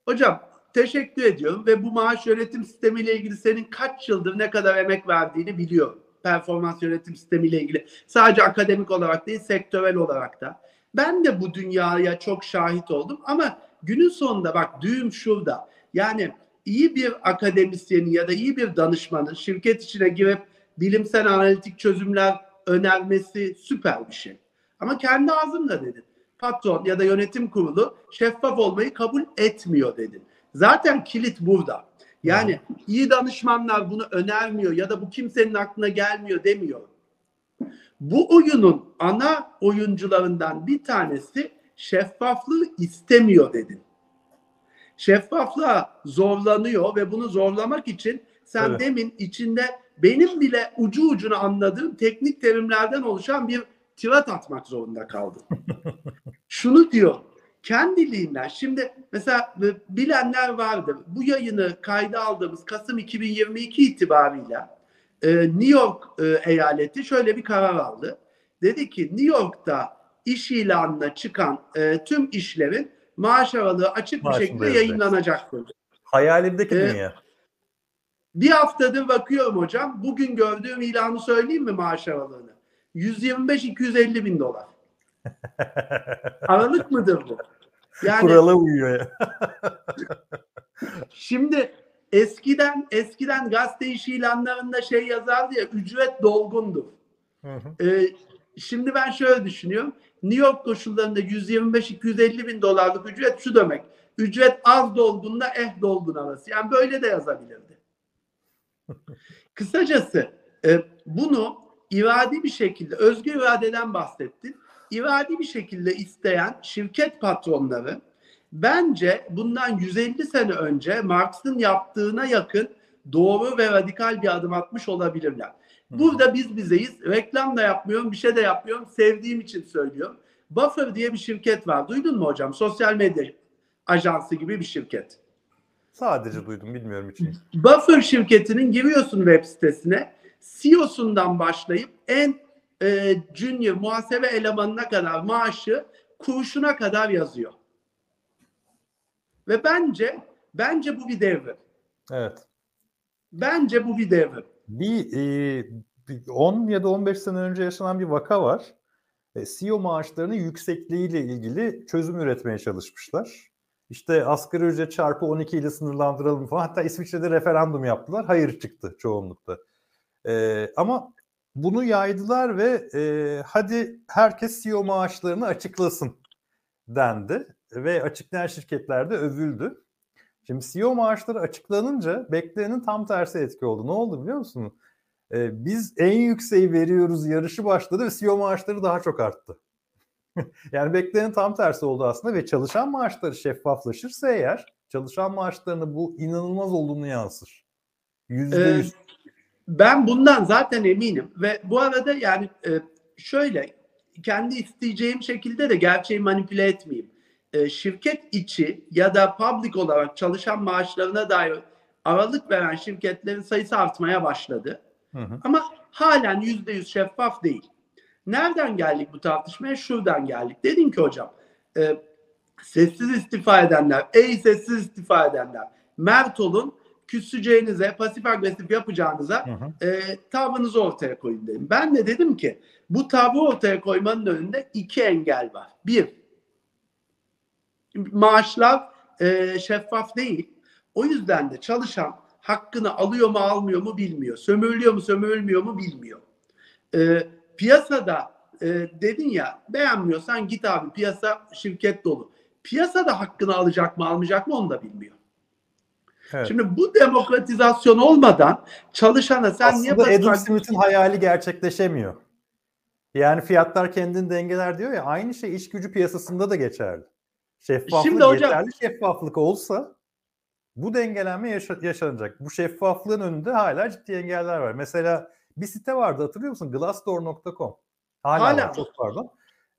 Hocam teşekkür ediyorum ve bu maaş yönetim sistemiyle ilgili senin kaç yıldır ne kadar emek verdiğini biliyorum. Performans yönetim sistemiyle ilgili. Sadece akademik olarak değil, sektörel olarak da. Ben de bu dünyaya çok şahit oldum ama günün sonunda bak düğüm şurada. Yani iyi bir akademisyenin ya da iyi bir danışmanın şirket içine girip bilimsel analitik çözümler önermesi süper bir şey. Ama kendi ağzımla dedin. Patron ya da yönetim kurulu şeffaf olmayı kabul etmiyor dedin. Zaten kilit burada. Yani iyi danışmanlar bunu önermiyor ya da bu kimsenin aklına gelmiyor demiyor. Bu oyunun ana oyuncularından bir tanesi şeffaflığı istemiyor dedin. Şeffaflığa zorlanıyor ve bunu zorlamak için sen Evet. demin içinde benim bile ucu ucuna anladığım teknik terimlerden oluşan bir tirat atmak zorunda kaldın. [laughs] Şunu diyor, kendiliğinden şimdi mesela e, bilenler vardır. Bu yayını kayda aldığımız Kasım 2022 itibarıyla e, New York e, eyaleti şöyle bir karar aldı. Dedi ki New York'ta iş ilanına çıkan e, tüm işlerin maaş aralığı açık Maaşını bir şekilde yazacak. yayınlanacaktır. Hayalimdeki Ee, dünya. Bir haftadır bakıyorum hocam. Bugün gördüğüm ilanı söyleyeyim mi maaş aralığını? 125-250 bin dolar. [laughs] Aralık mıdır bu? Yani Kurala uyuyor ya. [laughs] şimdi eskiden eskiden gazete iş ilanlarında şey yazardı ya ücret dolgundur. Hı hı. Ee, şimdi ben şöyle düşünüyorum. New York koşullarında 125-250 bin dolarlık ücret şu demek. Ücret az dolgunla eh dolgun arası. Yani böyle de yazabilirdi. [laughs] Kısacası e, bunu iradi bir şekilde, özgür iradeden bahsettin. İradi bir şekilde isteyen şirket patronları bence bundan 150 sene önce Marx'ın yaptığına yakın doğru ve radikal bir adım atmış olabilirler. Burada biz bizeyiz. Reklam da yapmıyorum, bir şey de yapmıyorum. Sevdiğim için söylüyorum. Buffer diye bir şirket var. Duydun mu hocam? Sosyal medya ajansı gibi bir şirket. Sadece duydum bilmiyorum için. Buffer şirketinin giriyorsun web sitesine. CEO'sundan başlayıp en e, junior muhasebe elemanına kadar maaşı kuruşuna kadar yazıyor. Ve bence bence bu bir devrim. Evet. Bence bu bir devrim. Bir, e, bir 10 ya da 15 sene önce yaşanan bir vaka var. E, CEO maaşlarının yüksekliğiyle ilgili çözüm üretmeye çalışmışlar. İşte asgari ücret çarpı 12 ile sınırlandıralım falan. Hatta İsviçre'de referandum yaptılar. Hayır çıktı çoğunlukta. E, ama bunu yaydılar ve e, hadi herkes CEO maaşlarını açıklasın dendi. Ve açıklayan şirketler de övüldü. Şimdi CEO maaşları açıklanınca beklenenin tam tersi etki oldu. Ne oldu biliyor musun? Ee, biz en yükseği veriyoruz yarışı başladı ve CEO maaşları daha çok arttı. [laughs] yani beklenenin tam tersi oldu aslında ve çalışan maaşları şeffaflaşırsa eğer çalışan maaşlarına bu inanılmaz olumlu yansır. Yüzde Ee, yüz. Ben bundan zaten eminim ve bu arada yani e, şöyle kendi isteyeceğim şekilde de gerçeği manipüle etmeyeyim. E, şirket içi ya da public olarak çalışan maaşlarına dair aralık veren şirketlerin sayısı artmaya başladı. Hı hı. Ama halen yüzde yüz şeffaf değil. Nereden geldik bu tartışmaya? Şuradan geldik. Dedin ki hocam e, sessiz istifa edenler, ey sessiz istifa edenler, mert olun, küseceğinize, pasif agresif yapacağınıza Hı hı. e, tavrınızı ortaya koyun dedim. Ben de dedim ki bu tavrı ortaya koymanın önünde iki engel var. Bir, maaşlar e, şeffaf değil. O yüzden de çalışan hakkını alıyor mu almıyor mu bilmiyor. Sömürülüyor mu sömürülmüyor mu bilmiyor. E, piyasada e, dedin ya beğenmiyorsan git abi piyasa şirket dolu. Piyasada hakkını alacak mı almayacak mı onu da bilmiyor. Evet. Şimdi bu demokratizasyon olmadan çalışana sen niye Aslında Adam Smith'in hayali gerçekleşemiyor. Yani fiyatlar kendini dengeler diyor ya aynı şey iş gücü piyasasında da geçerli. Şeffaflık Şimdi hocam- yeterli şeffaflık olsa bu dengelenme yaşa- yaşanacak. Bu şeffaflığın önünde hala ciddi engeller var. Mesela bir site vardı hatırlıyor musun? Glassdoor.com. Hala, Hala var, çok pardon.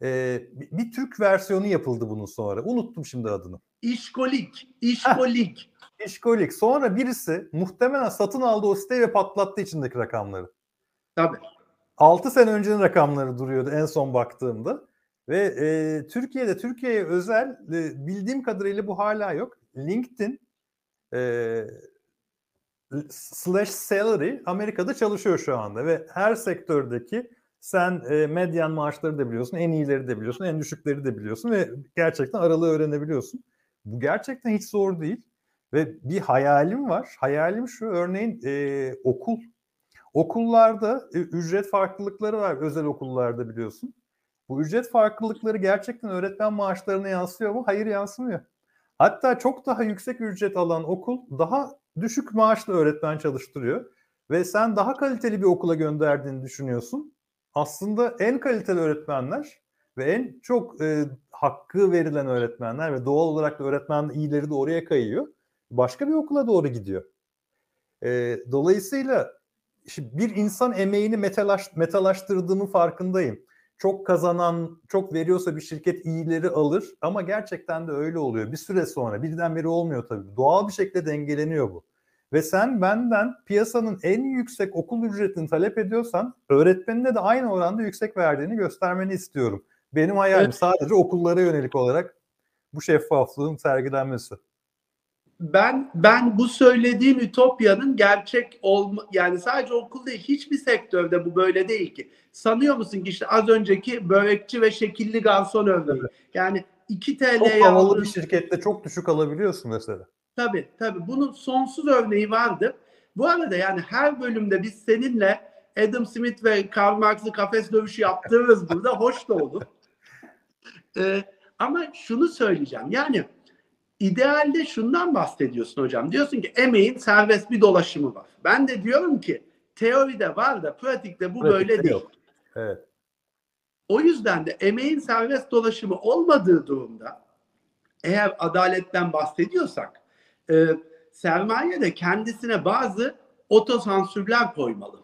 Bir, bir Türk versiyonu yapıldı bunun sonra. Unuttum şimdi adını. İşkolik, [laughs] işkolik. İşkolik. Sonra birisi muhtemelen satın aldı o siteyi ve patlattı içindeki rakamları. Tabii. 6 sene öncenin rakamları duruyordu en son baktığımda. Ve e, Türkiye'de Türkiye'ye özel e, bildiğim kadarıyla bu hala yok. LinkedIn e, slash salary Amerika'da çalışıyor şu anda ve her sektördeki sen e, medyan maaşları da biliyorsun, en iyileri de biliyorsun, en düşükleri de biliyorsun ve gerçekten aralığı öğrenebiliyorsun. Bu gerçekten hiç zor değil ve bir hayalim var. Hayalim şu, örneğin e, okul. Okullarda e, ücret farklılıkları var özel okullarda biliyorsun. Bu ücret farklılıkları gerçekten öğretmen maaşlarına yansıyor mu? Hayır yansımıyor. Hatta çok daha yüksek ücret alan okul daha düşük maaşla öğretmen çalıştırıyor ve sen daha kaliteli bir okula gönderdiğini düşünüyorsun. Aslında en kaliteli öğretmenler ve en çok e, hakkı verilen öğretmenler ve doğal olarak da öğretmen iyileri de oraya kayıyor. Başka bir okula doğru gidiyor. E, dolayısıyla bir insan emeğini metalaş, metalaştırdığımın farkındayım çok kazanan, çok veriyorsa bir şirket iyileri alır ama gerçekten de öyle oluyor. Bir süre sonra birdenbire olmuyor tabii. Doğal bir şekilde dengeleniyor bu. Ve sen benden piyasanın en yüksek okul ücretini talep ediyorsan öğretmenine de aynı oranda yüksek verdiğini göstermeni istiyorum. Benim hayalim evet. sadece okullara yönelik olarak bu şeffaflığın sergilenmesi ben ben bu söylediğim ütopyanın gerçek olma yani sadece okul değil hiçbir sektörde bu böyle değil ki. Sanıyor musun ki işte az önceki börekçi ve şekilli garson örneği. Yani 2 TL'ye Çok havalı aldığın... bir şirkette çok düşük alabiliyorsun mesela. Tabii tabii. Bunun sonsuz örneği vardır. Bu arada yani her bölümde biz seninle Adam Smith ve Karl Marx'ı kafes dövüşü yaptırırız burada. Hoş da olur. [laughs] Ee, ama şunu söyleyeceğim. Yani İdealde şundan bahsediyorsun hocam. Diyorsun ki emeğin serbest bir dolaşımı var. Ben de diyorum ki teoride var da pratikte bu pratikte böyle değil. Evet. O yüzden de emeğin serbest dolaşımı olmadığı durumda eğer adaletten bahsediyorsak e, sermaye de kendisine bazı otosansürler koymalı.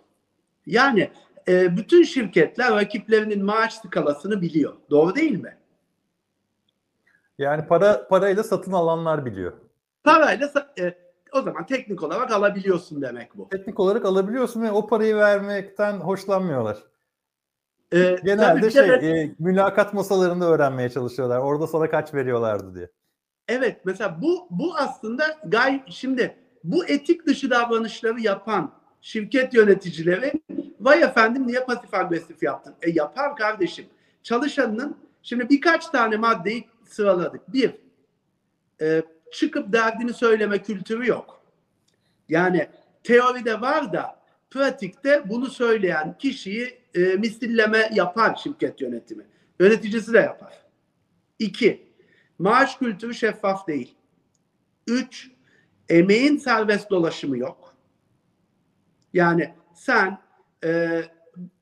Yani e, bütün şirketler rakiplerinin maaş skalasını biliyor. Doğru değil mi? Yani para parayla satın alanlar biliyor. Parayla e, o zaman teknik olarak alabiliyorsun demek bu. Teknik olarak alabiliyorsun ve o parayı vermekten hoşlanmıyorlar. Ee, Genelde şey de, e, mülakat masalarında öğrenmeye çalışıyorlar. Orada sana kaç veriyorlardı diye. Evet mesela bu bu aslında gay şimdi bu etik dışı davranışları yapan şirket yöneticileri vay efendim niye pasif agresif yaptın? E yapar kardeşim. Çalışanının şimdi birkaç tane maddeyi sıraladık. Bir, e, çıkıp derdini söyleme kültürü yok. Yani teoride var da pratikte bunu söyleyen kişiyi e, misilleme yapar şirket yönetimi. Yöneticisi de yapar. İki, maaş kültürü şeffaf değil. Üç, emeğin serbest dolaşımı yok. Yani sen e,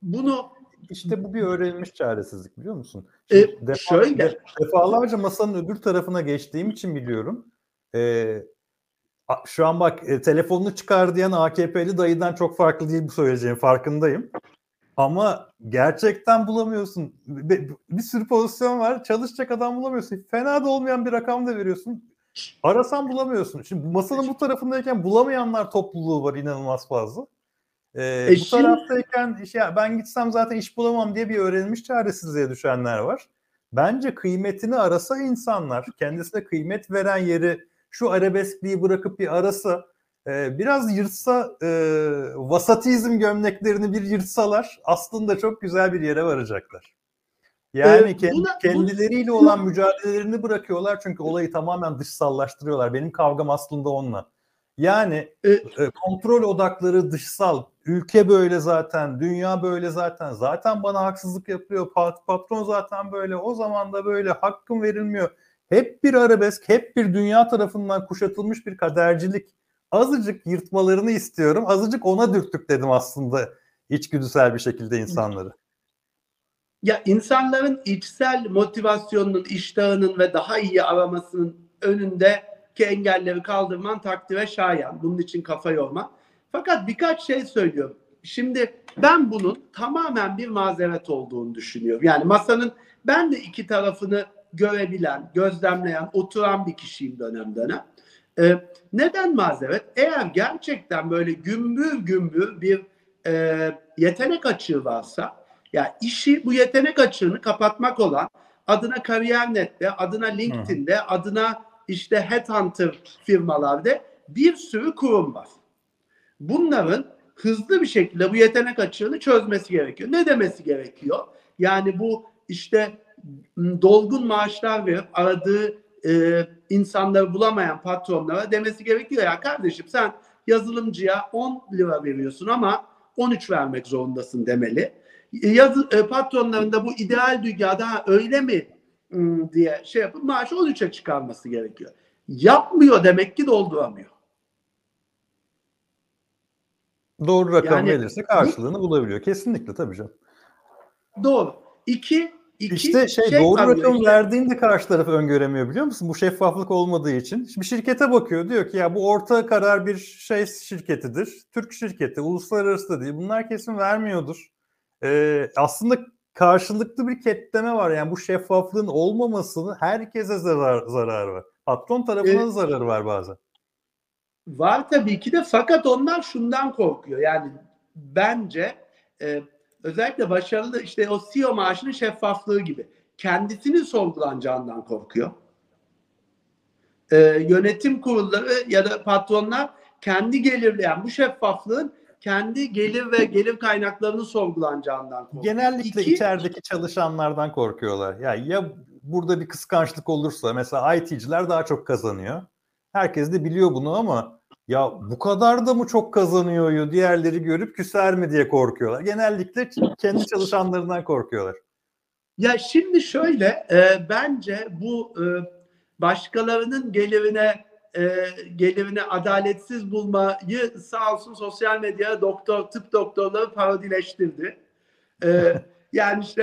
bunu işte bu bir öğrenilmiş çaresizlik biliyor musun? Şimdi e, defa, şöyle. Defalarca masanın öbür tarafına geçtiğim için biliyorum. E, şu an bak e, telefonunu çıkar diyen AKP'li dayıdan çok farklı değil bu söyleyeceğim farkındayım. Ama gerçekten bulamıyorsun. Bir, sürü pozisyon var. Çalışacak adam bulamıyorsun. Fena da olmayan bir rakam da veriyorsun. Arasan bulamıyorsun. Şimdi masanın bu tarafındayken bulamayanlar topluluğu var inanılmaz fazla. Ee, e bu şimdi... taraftayken iş, ya ben gitsem zaten iş bulamam diye bir öğrenilmiş çaresizliğe düşenler var. Bence kıymetini arasa insanlar, kendisine kıymet veren yeri şu arabeskliği bırakıp bir arasa, e, biraz yırtsa, e, vasatizm gömleklerini bir yırtsalar aslında çok güzel bir yere varacaklar. Yani ee, kendi, buna, kendileriyle buna... olan mücadelelerini bırakıyorlar çünkü olayı tamamen dışsallaştırıyorlar. Benim kavgam aslında onunla. Yani e, e, kontrol odakları dışsal. Ülke böyle zaten, dünya böyle zaten. Zaten bana haksızlık yapıyor. Patron zaten böyle. O zaman da böyle hakkım verilmiyor. Hep bir arabesk, hep bir dünya tarafından kuşatılmış bir kadercilik. Azıcık yırtmalarını istiyorum. Azıcık ona dürttük dedim aslında içgüdüsel bir şekilde insanları. Ya insanların içsel motivasyonunun, iştahının ve daha iyi aramasının önünde ki engelleri kaldırman takdire şayan. Bunun için kafa yorma. Fakat birkaç şey söylüyorum. Şimdi ben bunun tamamen bir mazeret olduğunu düşünüyorum. Yani masanın ben de iki tarafını görebilen, gözlemleyen, oturan bir kişiyim dönem dönem. Ee, neden mazeret? Eğer gerçekten böyle gümbür gümbür bir e, yetenek açığı varsa, ya yani işi bu yetenek açığını kapatmak olan adına Kariyer.net'te, adına LinkedIn'de, adına işte Headhunter firmalarda bir sürü kurum var. Bunların hızlı bir şekilde bu yetenek açığını çözmesi gerekiyor. Ne demesi gerekiyor? Yani bu işte dolgun maaşlar verip aradığı e, insanları bulamayan patronlara demesi gerekiyor ya kardeşim sen yazılımcıya 10 lira veriyorsun ama 13 vermek zorundasın demeli. Yazı, e, patronların da bu ideal dünyada öyle mi diye şey yapıp maaşı 13'e çıkarması gerekiyor. Yapmıyor demek ki dolduramıyor. Doğru rakam Yani- verirse karşılığını bulabiliyor. Kesinlikle tabii canım. Doğru. İki, iki İşte şey, doğru kalıyor. rakamı İşte- verdiğinde karşı taraf öngöremiyor biliyor musun? Bu şeffaflık olmadığı için. Şimdi şirkete bakıyor diyor ki ya bu orta karar bir şey şirketidir. Türk şirketi, uluslararası da değil. Bunlar kesin vermiyordur. Ee, aslında karşılıklı bir ketleme var. Yani bu şeffaflığın olmamasını herkese zarar, zararı var. Patron tarafına da zararı var bazen. Var tabii ki de fakat onlar şundan korkuyor. Yani bence e, özellikle başarılı işte o CEO maaşının şeffaflığı gibi. Kendisinin sorgulanacağından korkuyor. E, yönetim kurulları ya da patronlar kendi gelirleyen bu şeffaflığın kendi gelir ve gelir kaynaklarını sorgulanacağından korkuyor. Genellikle İki- içerideki çalışanlardan korkuyorlar. Ya ya burada bir kıskançlık olursa mesela IT'ciler daha çok kazanıyor. Herkes de biliyor bunu ama ya bu kadar da mı çok kazanıyor ya diğerleri görüp küser mi diye korkuyorlar. Genellikle kendi çalışanlarından korkuyorlar. Ya şimdi şöyle e, bence bu e, başkalarının gelirine e, gelirini adaletsiz bulmayı sağ olsun sosyal medya doktor tıp doktorları parodileştirdi. E, [laughs] yani işte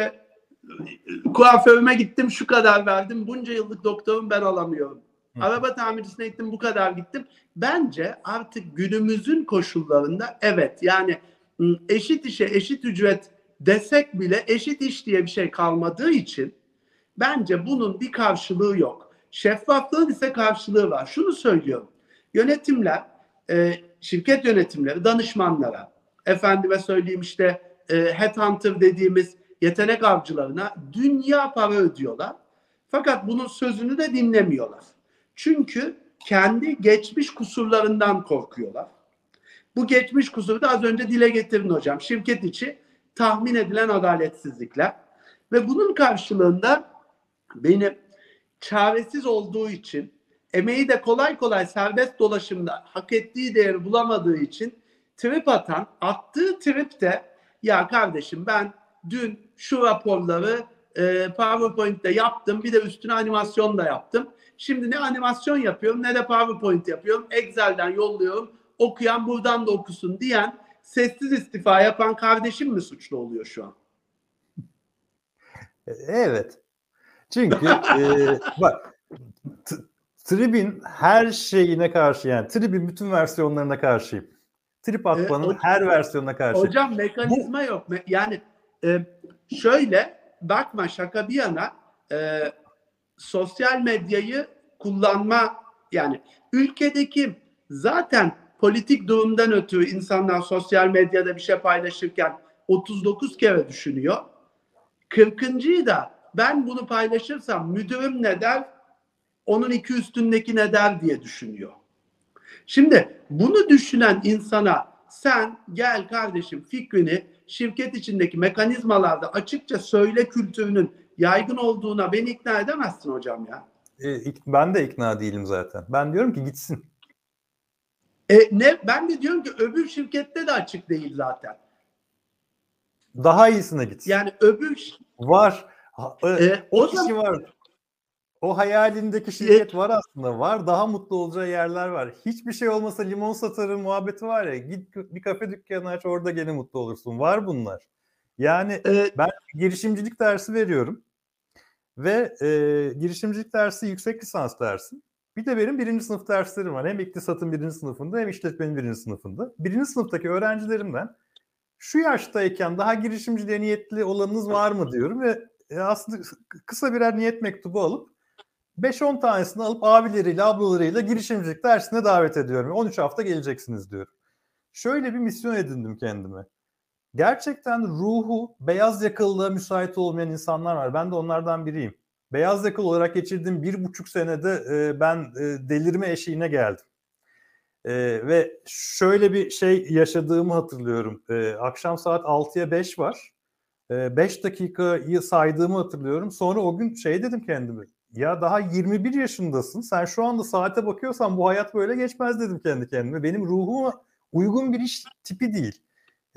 e, kuaförüme gittim şu kadar verdim bunca yıllık doktorum ben alamıyorum. Araba tamircisine gittim bu kadar gittim. Bence artık günümüzün koşullarında evet yani ım, eşit işe eşit ücret desek bile eşit iş diye bir şey kalmadığı için bence bunun bir karşılığı yok. Şeffaflığın ise karşılığı var. Şunu söylüyorum. Yönetimler, e, şirket yönetimleri danışmanlara, efendime söyleyeyim işte e, headhunter dediğimiz yetenek avcılarına dünya para ödüyorlar. Fakat bunun sözünü de dinlemiyorlar. Çünkü kendi geçmiş kusurlarından korkuyorlar. Bu geçmiş kusuru da az önce dile getirin hocam. Şirket içi tahmin edilen adaletsizlikler. Ve bunun karşılığında benim çaresiz olduğu için emeği de kolay kolay serbest dolaşımda hak ettiği değeri bulamadığı için trip atan, attığı trip de ya kardeşim ben dün şu raporları e, PowerPoint'te yaptım bir de üstüne animasyon da yaptım. Şimdi ne animasyon yapıyorum ne de PowerPoint yapıyorum. Excel'den yolluyorum. Okuyan buradan da okusun diyen sessiz istifa yapan kardeşim mi suçlu oluyor şu an? E, Evet. Çünkü e, [laughs] bak t- Trib'in her şeyine karşı yani Trib'in bütün versiyonlarına karşıyım. Trip atmanın o- her versiyonuna karşıyım. Hocam mekanizma yok. Me- Yani e, şöyle bakma şaka bir yana e, sosyal medyayı kullanma yani ülkedeki zaten politik durumdan ötürü insanlar sosyal medyada bir şey paylaşırken 39 kere düşünüyor. 40. da ben bunu paylaşırsam müdürüm ne der? Onun iki üstündeki ne der diye düşünüyor. Şimdi bunu düşünen insana sen gel kardeşim fikrini şirket içindeki mekanizmalarda açıkça söyle kültürünün yaygın olduğuna beni ikna edemezsin hocam ya. E, ben de ikna değilim zaten. Ben diyorum ki gitsin. E ne ben de diyorum ki öbür şirkette de açık değil zaten. Daha iyisine gitsin. Yani öbür Var. Ha- e, E, o o kişi zaman- var. O hayalindeki şirket var aslında. Var. Daha mutlu olacağı yerler var. Hiçbir şey olmasa limon satarım muhabbeti var ya. Git bir kafe dükkanı aç orada gene mutlu olursun. Var bunlar. Yani e, ben girişimcilik dersi veriyorum. Ve e, girişimcilik dersi yüksek lisans dersi. Bir de benim birinci sınıf derslerim var. Hem iktisatın birinci sınıfında hem işletmenin birinci sınıfında. Birinci sınıftaki öğrencilerimden şu yaştayken daha girişimciliğe niyetli olanınız var mı diyorum ve e, aslında kısa birer niyet mektubu alıp 5-10 tanesini alıp abileriyle ablalarıyla girişimcilik dersine davet ediyorum. 13 hafta geleceksiniz diyorum. Şöyle bir misyon edindim kendime. Gerçekten ruhu beyaz yakalılığa müsait olmayan insanlar var. Ben de onlardan biriyim. beyaz yakalı olarak geçirdiğim bir buçuk senede e, ben e, delirme eşiğine geldim. E, ve şöyle bir şey yaşadığımı hatırlıyorum. E, akşam saat 6'ya 5 var. 5 e, dakikayı saydığımı hatırlıyorum. Sonra o gün şey dedim kendime. Ya daha 21 yaşındasın. Sen şu anda saate bakıyorsan bu hayat böyle geçmez dedim kendi kendime. Benim ruhuma uygun bir iş tipi değil.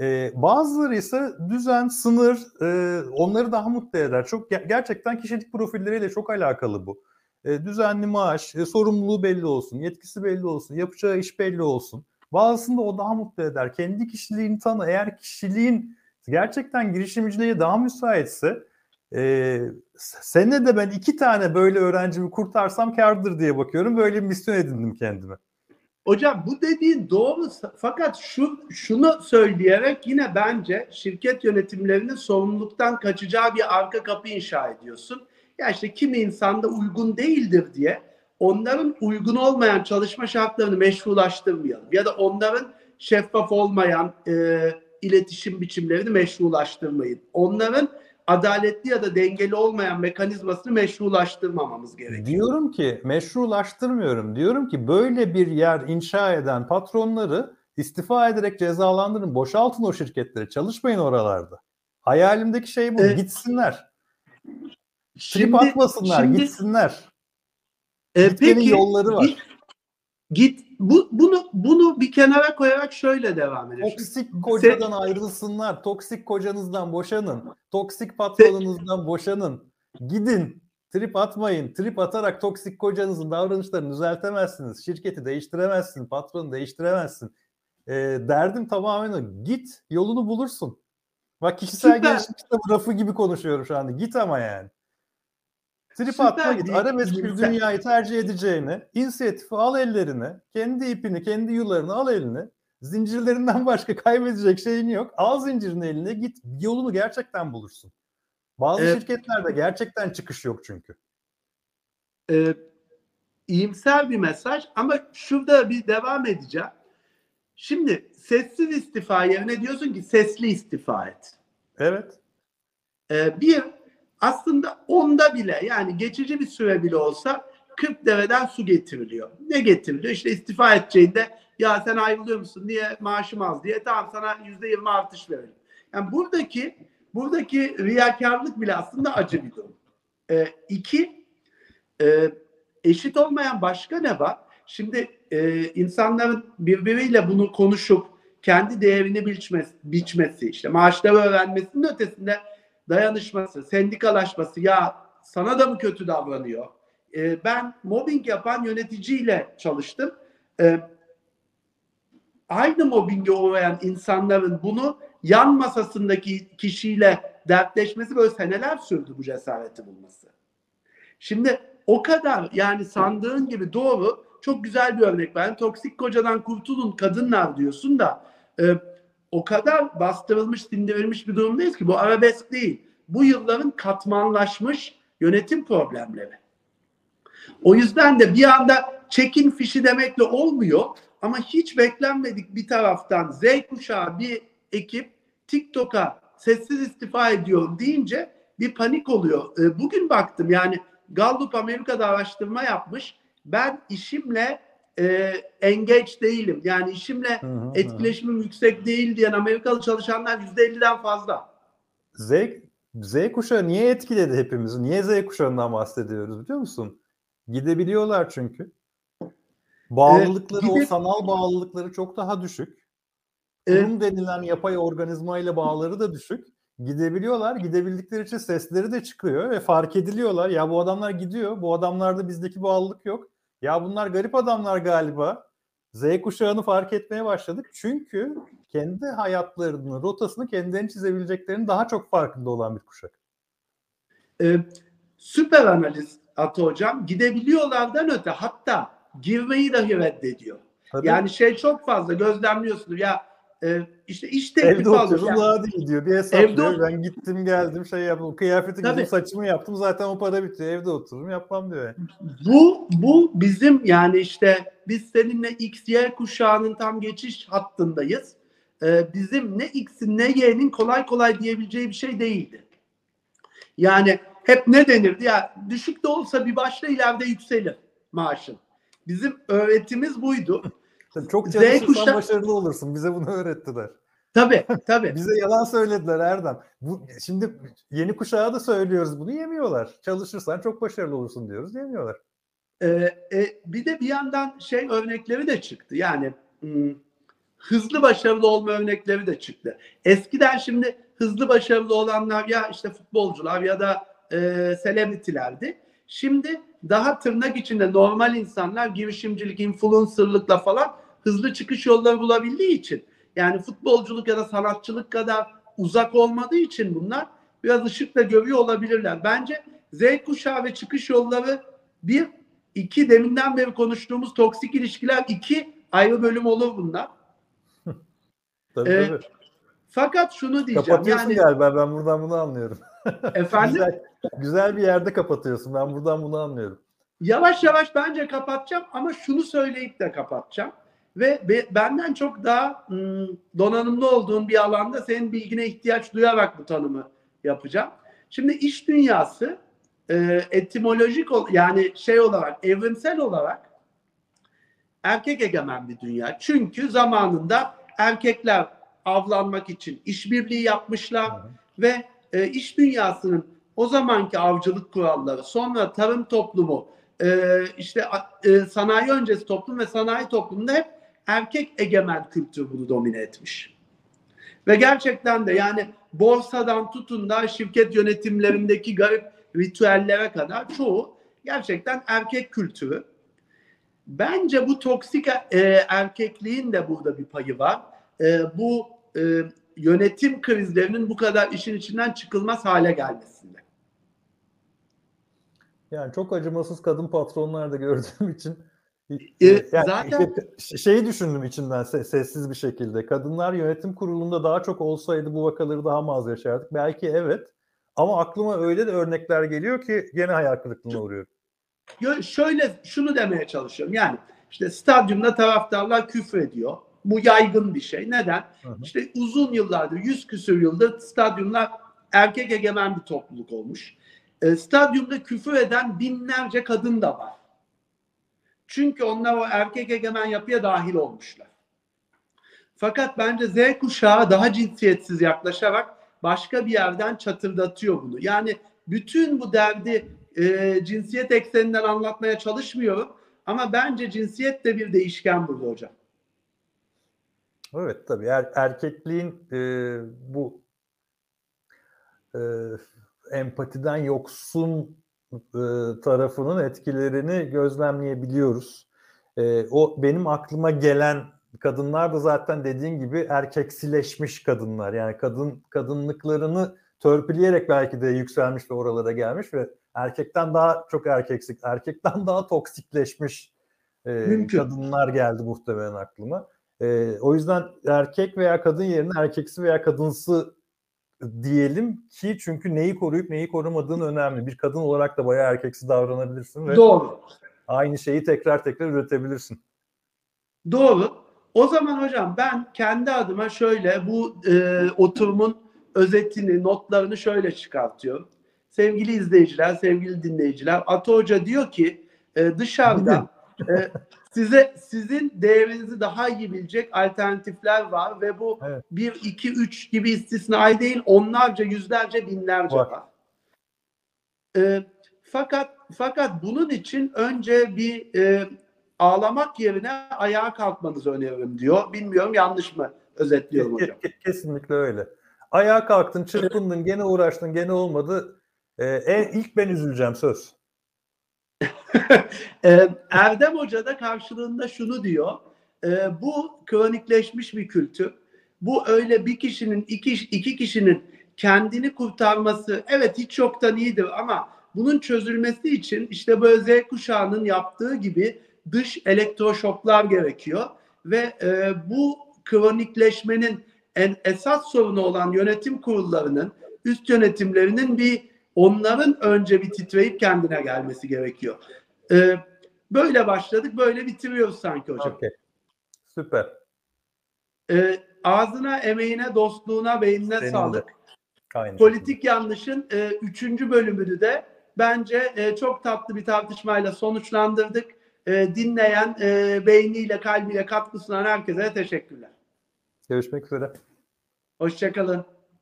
Ee, bazıları ise düzen, sınır e, onları daha mutlu eder. Çok gerçekten kişilik profilleriyle çok alakalı bu. E, düzenli maaş, e, sorumluluğu belli olsun, yetkisi belli olsun, yapacağı iş belli olsun. Bazısında o daha mutlu eder. Kendi kişiliğini tanı. Eğer kişiliğin gerçekten girişimciliğe daha müsaitse e, senede ben iki tane böyle öğrencimi kurtarsam kardır diye bakıyorum. Böyle bir misyon edindim kendime. Hocam bu dediğin doğru fakat şu şunu söyleyerek yine bence şirket yönetimlerinin sorumluluktan kaçacağı bir arka kapı inşa ediyorsun. Ya işte kimi insanda uygun değildir diye onların uygun olmayan çalışma şartlarını meşrulaştırmayalım. Ya da onların şeffaf olmayan e, iletişim biçimlerini meşrulaştırmayın. Onların adaletli ya da dengeli olmayan mekanizmasını meşrulaştırmamamız gerekiyor. Diyorum ki meşrulaştırmıyorum. Diyorum ki böyle bir yer inşa eden patronları istifa ederek cezalandırın. Boşaltın o şirketleri. Çalışmayın oralarda. Hayalimdeki şey bu. Ee, gitsinler. Şimdi, Trip atmasınlar. Şimdi, gitsinler. E, peki, yolları var. Git, git bu bunu bunu bir kenara koyarak şöyle devam edelim. Toksik kocadan Sen... ayrılsınlar. Toksik kocanızdan boşanın. Toksik patronunuzdan boşanın. Gidin. Trip atmayın. Trip atarak toksik kocanızın davranışlarını düzeltemezsiniz. Şirketi değiştiremezsin. Patronu değiştiremezsin. E, derdim tamamen o. Git. Yolunu bulursun. Bak kişisel Süper. gelişim kitabı rafı gibi konuşuyorum şu anda. Git ama yani. Trip atma git. Arabesk bir dünyayı tercih edeceğini, inisiyatifi al ellerine, kendi ipini, kendi yularını al eline. Zincirlerinden [laughs] başka kaybedecek şeyin yok. Al zincirini eline git. Yolunu gerçekten bulursun. Bazı evet. şirketlerde gerçekten çıkış yok çünkü. Ee, iyimser bir mesaj ama şurada bir devam edeceğim. Şimdi sessiz istifa yerine diyorsun ki sesli istifa et. Evet. Ee, bir aslında onda bile yani geçici bir süre bile olsa 40 deveden su getiriliyor. Ne getiriliyor? İşte istifa edeceğinde ya sen ayrılıyor musun? Niye maaşım az diye tamam sana yüzde yirmi artış verelim. Yani buradaki buradaki riyakarlık bile aslında acı bir durum. Ee, iki, e, eşit olmayan başka ne var? Şimdi e, insanların birbiriyle bunu konuşup kendi değerini biçmesi, biçmesi işte maaşları öğrenmesinin ötesinde dayanışması, sendikalaşması ya sana da mı kötü davranıyor? E, ben mobbing yapan yöneticiyle çalıştım. E, aynı mobbinge uğrayan insanların bunu yan masasındaki kişiyle dertleşmesi böyle seneler sürdü bu cesareti bulması. Şimdi o kadar yani sandığın gibi doğru çok güzel bir örnek. Ben toksik kocadan kurtulun kadınlar diyorsun da e, o kadar bastırılmış, dindirilmiş bir durumdayız ki bu arabesk değil. Bu yılların katmanlaşmış yönetim problemleri. O yüzden de bir anda çekin fişi demekle olmuyor ama hiç beklenmedik bir taraftan Z kuşağı bir ekip TikTok'a sessiz istifa ediyor deyince bir panik oluyor. E, bugün baktım yani Gallup Amerika'da araştırma yapmış. Ben işimle e, engage değilim. Yani işimle hı hı, etkileşimim hı. yüksek değil diyen Amerikalı çalışanlar %50'den fazla. Z, Z kuşağı niye etkiledi hepimizi? Niye Z kuşağından bahsediyoruz biliyor musun? Gidebiliyorlar çünkü. Bağlılıkları, evet, gidip... o sanal bağlılıkları çok daha düşük. Kurum denilen yapay organizma ile bağları da düşük. Gidebiliyorlar. Gidebildikleri için sesleri de çıkıyor ve fark ediliyorlar. Ya bu adamlar gidiyor. Bu adamlarda bizdeki bağlılık yok. Ya bunlar garip adamlar galiba. Z kuşağını fark etmeye başladık. Çünkü kendi hayatlarının rotasını kendilerini çizebileceklerinin daha çok farkında olan bir kuşak. Ee, süper analiz Atı Hocam. Gidebiliyorlardan öte hatta girmeyi dahi reddediyor. Tabii. Yani şey çok fazla gözlemliyorsunuz. Ya e, işte iş teklifi Evde otururum yani. daha değil diyor. Bir hesaplıyor. Evde... Ben gittim geldim şey yaptım. Kıyafeti giydim saçımı yaptım. Zaten o para bitiyor. Evde otururum yapmam diyor. Bu, bu bizim yani işte biz seninle X, Y kuşağının tam geçiş hattındayız. Ee, bizim ne X'in ne Y'nin kolay kolay diyebileceği bir şey değildi. Yani hep ne denirdi ya düşük de olsa bir başla ileride yükselir maaşın. Bizim öğretimiz buydu. Tabii çok çalışırsan kuşağı- başarılı olursun. Bize bunu öğrettiler. Tabii tabii. Bize yalan söylediler Erdem. Bu, şimdi yeni kuşağa da söylüyoruz bunu yemiyorlar. Çalışırsan çok başarılı olursun diyoruz yemiyorlar. Ee, e, bir de bir yandan şey örnekleri de çıktı. Yani hmm, hızlı başarılı olma örnekleri de çıktı. Eskiden şimdi hızlı başarılı olanlar ya işte futbolcular ya da e, selebritilerdi. Şimdi daha tırnak içinde normal insanlar girişimcilik, influencerlıkla falan hızlı çıkış yolları bulabildiği için yani futbolculuk ya da sanatçılık kadar uzak olmadığı için bunlar biraz ışıkla görüyor olabilirler. Bence Z kuşağı ve çıkış yolları bir, iki deminden beri konuştuğumuz toksik ilişkiler iki ayrı bölüm olur bunlar. [laughs] Tabii Ee, tabii. Fakat şunu diyeceğim Kapatıyorsun yani galiba ben buradan bunu anlıyorum. efendim [laughs] Güzel, güzel bir yerde kapatıyorsun ben buradan bunu anlıyorum. yavaş yavaş bence kapatacağım ama şunu söyleyip de kapatacağım. Ve be- benden çok daha hmm, donanımlı olduğun bir alanda senin bilgine ihtiyaç duyarak bu tanımı yapacağım. Şimdi iş dünyası e, etimolojik ol- yani şey olarak evrimsel olarak erkek egemen bir dünya. Çünkü zamanında erkekler avlanmak için işbirliği yapmışlar hı. ve e, iş dünyasının o zamanki avcılık kuralları, sonra tarım toplumu, e, işte e, sanayi öncesi toplum ve sanayi toplumunda hep erkek egemen kültür bunu domine etmiş. Ve gerçekten de yani borsadan tutun da şirket yönetimlerindeki garip ritüellere kadar çoğu gerçekten erkek kültürü. Bence bu toksik e, erkekliğin de burada bir payı var. E, bu e, yönetim krizlerinin bu kadar işin içinden çıkılmaz hale gelmesinde. Yani çok acımasız kadın patronlar da gördüğüm için Ee, yani zaten- işte şeyi düşündüm içimden se- sessiz bir şekilde. Kadınlar yönetim kurulunda daha çok olsaydı bu vakaları daha mı az yaşardık? Belki evet. Ama aklıma öyle de örnekler geliyor ki gene hayal kırıklığına uğruyorum. Yo- şöyle şunu demeye çalışıyorum. Yani işte stadyumda taraftarlar küfrediyor. Bu yaygın bir şey. Neden? Hı hı. İşte uzun yıllardır, yüz küsür yıldır stadyumlar erkek egemen bir topluluk olmuş. E, stadyumda küfür eden binlerce kadın da var. Çünkü onlar o erkek egemen yapıya dahil olmuşlar. Fakat bence Z kuşağı daha cinsiyetsiz yaklaşarak başka bir yerden çatırdatıyor bunu. Yani bütün bu derdi e, cinsiyet ekseninden anlatmaya çalışmıyorum. Ama bence cinsiyet de bir değişken burada hocam. Evet tabii er, erkekliğin e, bu e, empatiden yoksun e, tarafının etkilerini gözlemleyebiliyoruz. E, o benim aklıma gelen kadınlar da zaten dediğin gibi erkeksileşmiş kadınlar. Yani kadın kadınlıklarını törpüleyerek belki de yükselmiş ve oralara gelmiş ve erkekten daha çok erkeksik, erkekten daha toksikleşmiş e, Mümkün. kadınlar geldi muhtemelen aklıma. E, o yüzden erkek veya kadın yerine erkeksi veya kadınsı diyelim ki çünkü neyi koruyup neyi korumadığın önemli. Bir kadın olarak da bayağı erkeksi davranabilirsin ve Doğru. aynı şeyi tekrar tekrar üretebilirsin. Doğru. O zaman hocam ben kendi adıma şöyle bu e, oturumun özetini, notlarını şöyle çıkartıyorum. Sevgili izleyiciler, sevgili dinleyiciler, Ata Hoca diyor ki e, dışarıda e, [laughs] size sizin değerinizi daha iyi bilecek alternatifler var ve bu Evet. 1, 2, 3 gibi istisnai değil onlarca, yüzlerce, binlerce Var. var. E, fakat fakat bunun için önce bir e, ağlamak yerine ayağa kalkmanızı öneririm diyor. Bilmiyorum yanlış mı özetliyorum hocam. ke- Kesinlikle öyle. Ayağa kalktın, çırpındın, gene uğraştın, gene olmadı. Ee, e, ilk ben üzüleceğim söz. Ee, Erdem Hoca da karşılığında şunu diyor. Ee, bu kronikleşmiş bir kültür. Bu öyle bir kişinin, iki, iki kişinin kendini kurtarması evet hiç yoktan iyidir ama bunun çözülmesi için işte böyle Z kuşağının yaptığı gibi dış elektroşoklar gerekiyor ve e, bu kronikleşmenin en esas sorunu olan yönetim kurullarının, üst yönetimlerinin bir onların önce bir titreyip kendine gelmesi gerekiyor. Ee, böyle başladık, böyle bitiriyoruz sanki hocam. Okey. Süper. Ee, ağzına, emeğine, dostluğuna, beynine Senin de. sağlık. Aynı Politik Yanlış'ın e, üçüncü bölümünü de bence e, çok tatlı bir tartışmayla sonuçlandırdık. E, dinleyen, e, beyniyle, kalbiyle katkı sunan herkese teşekkürler. Görüşmek üzere. Hoşçakalın.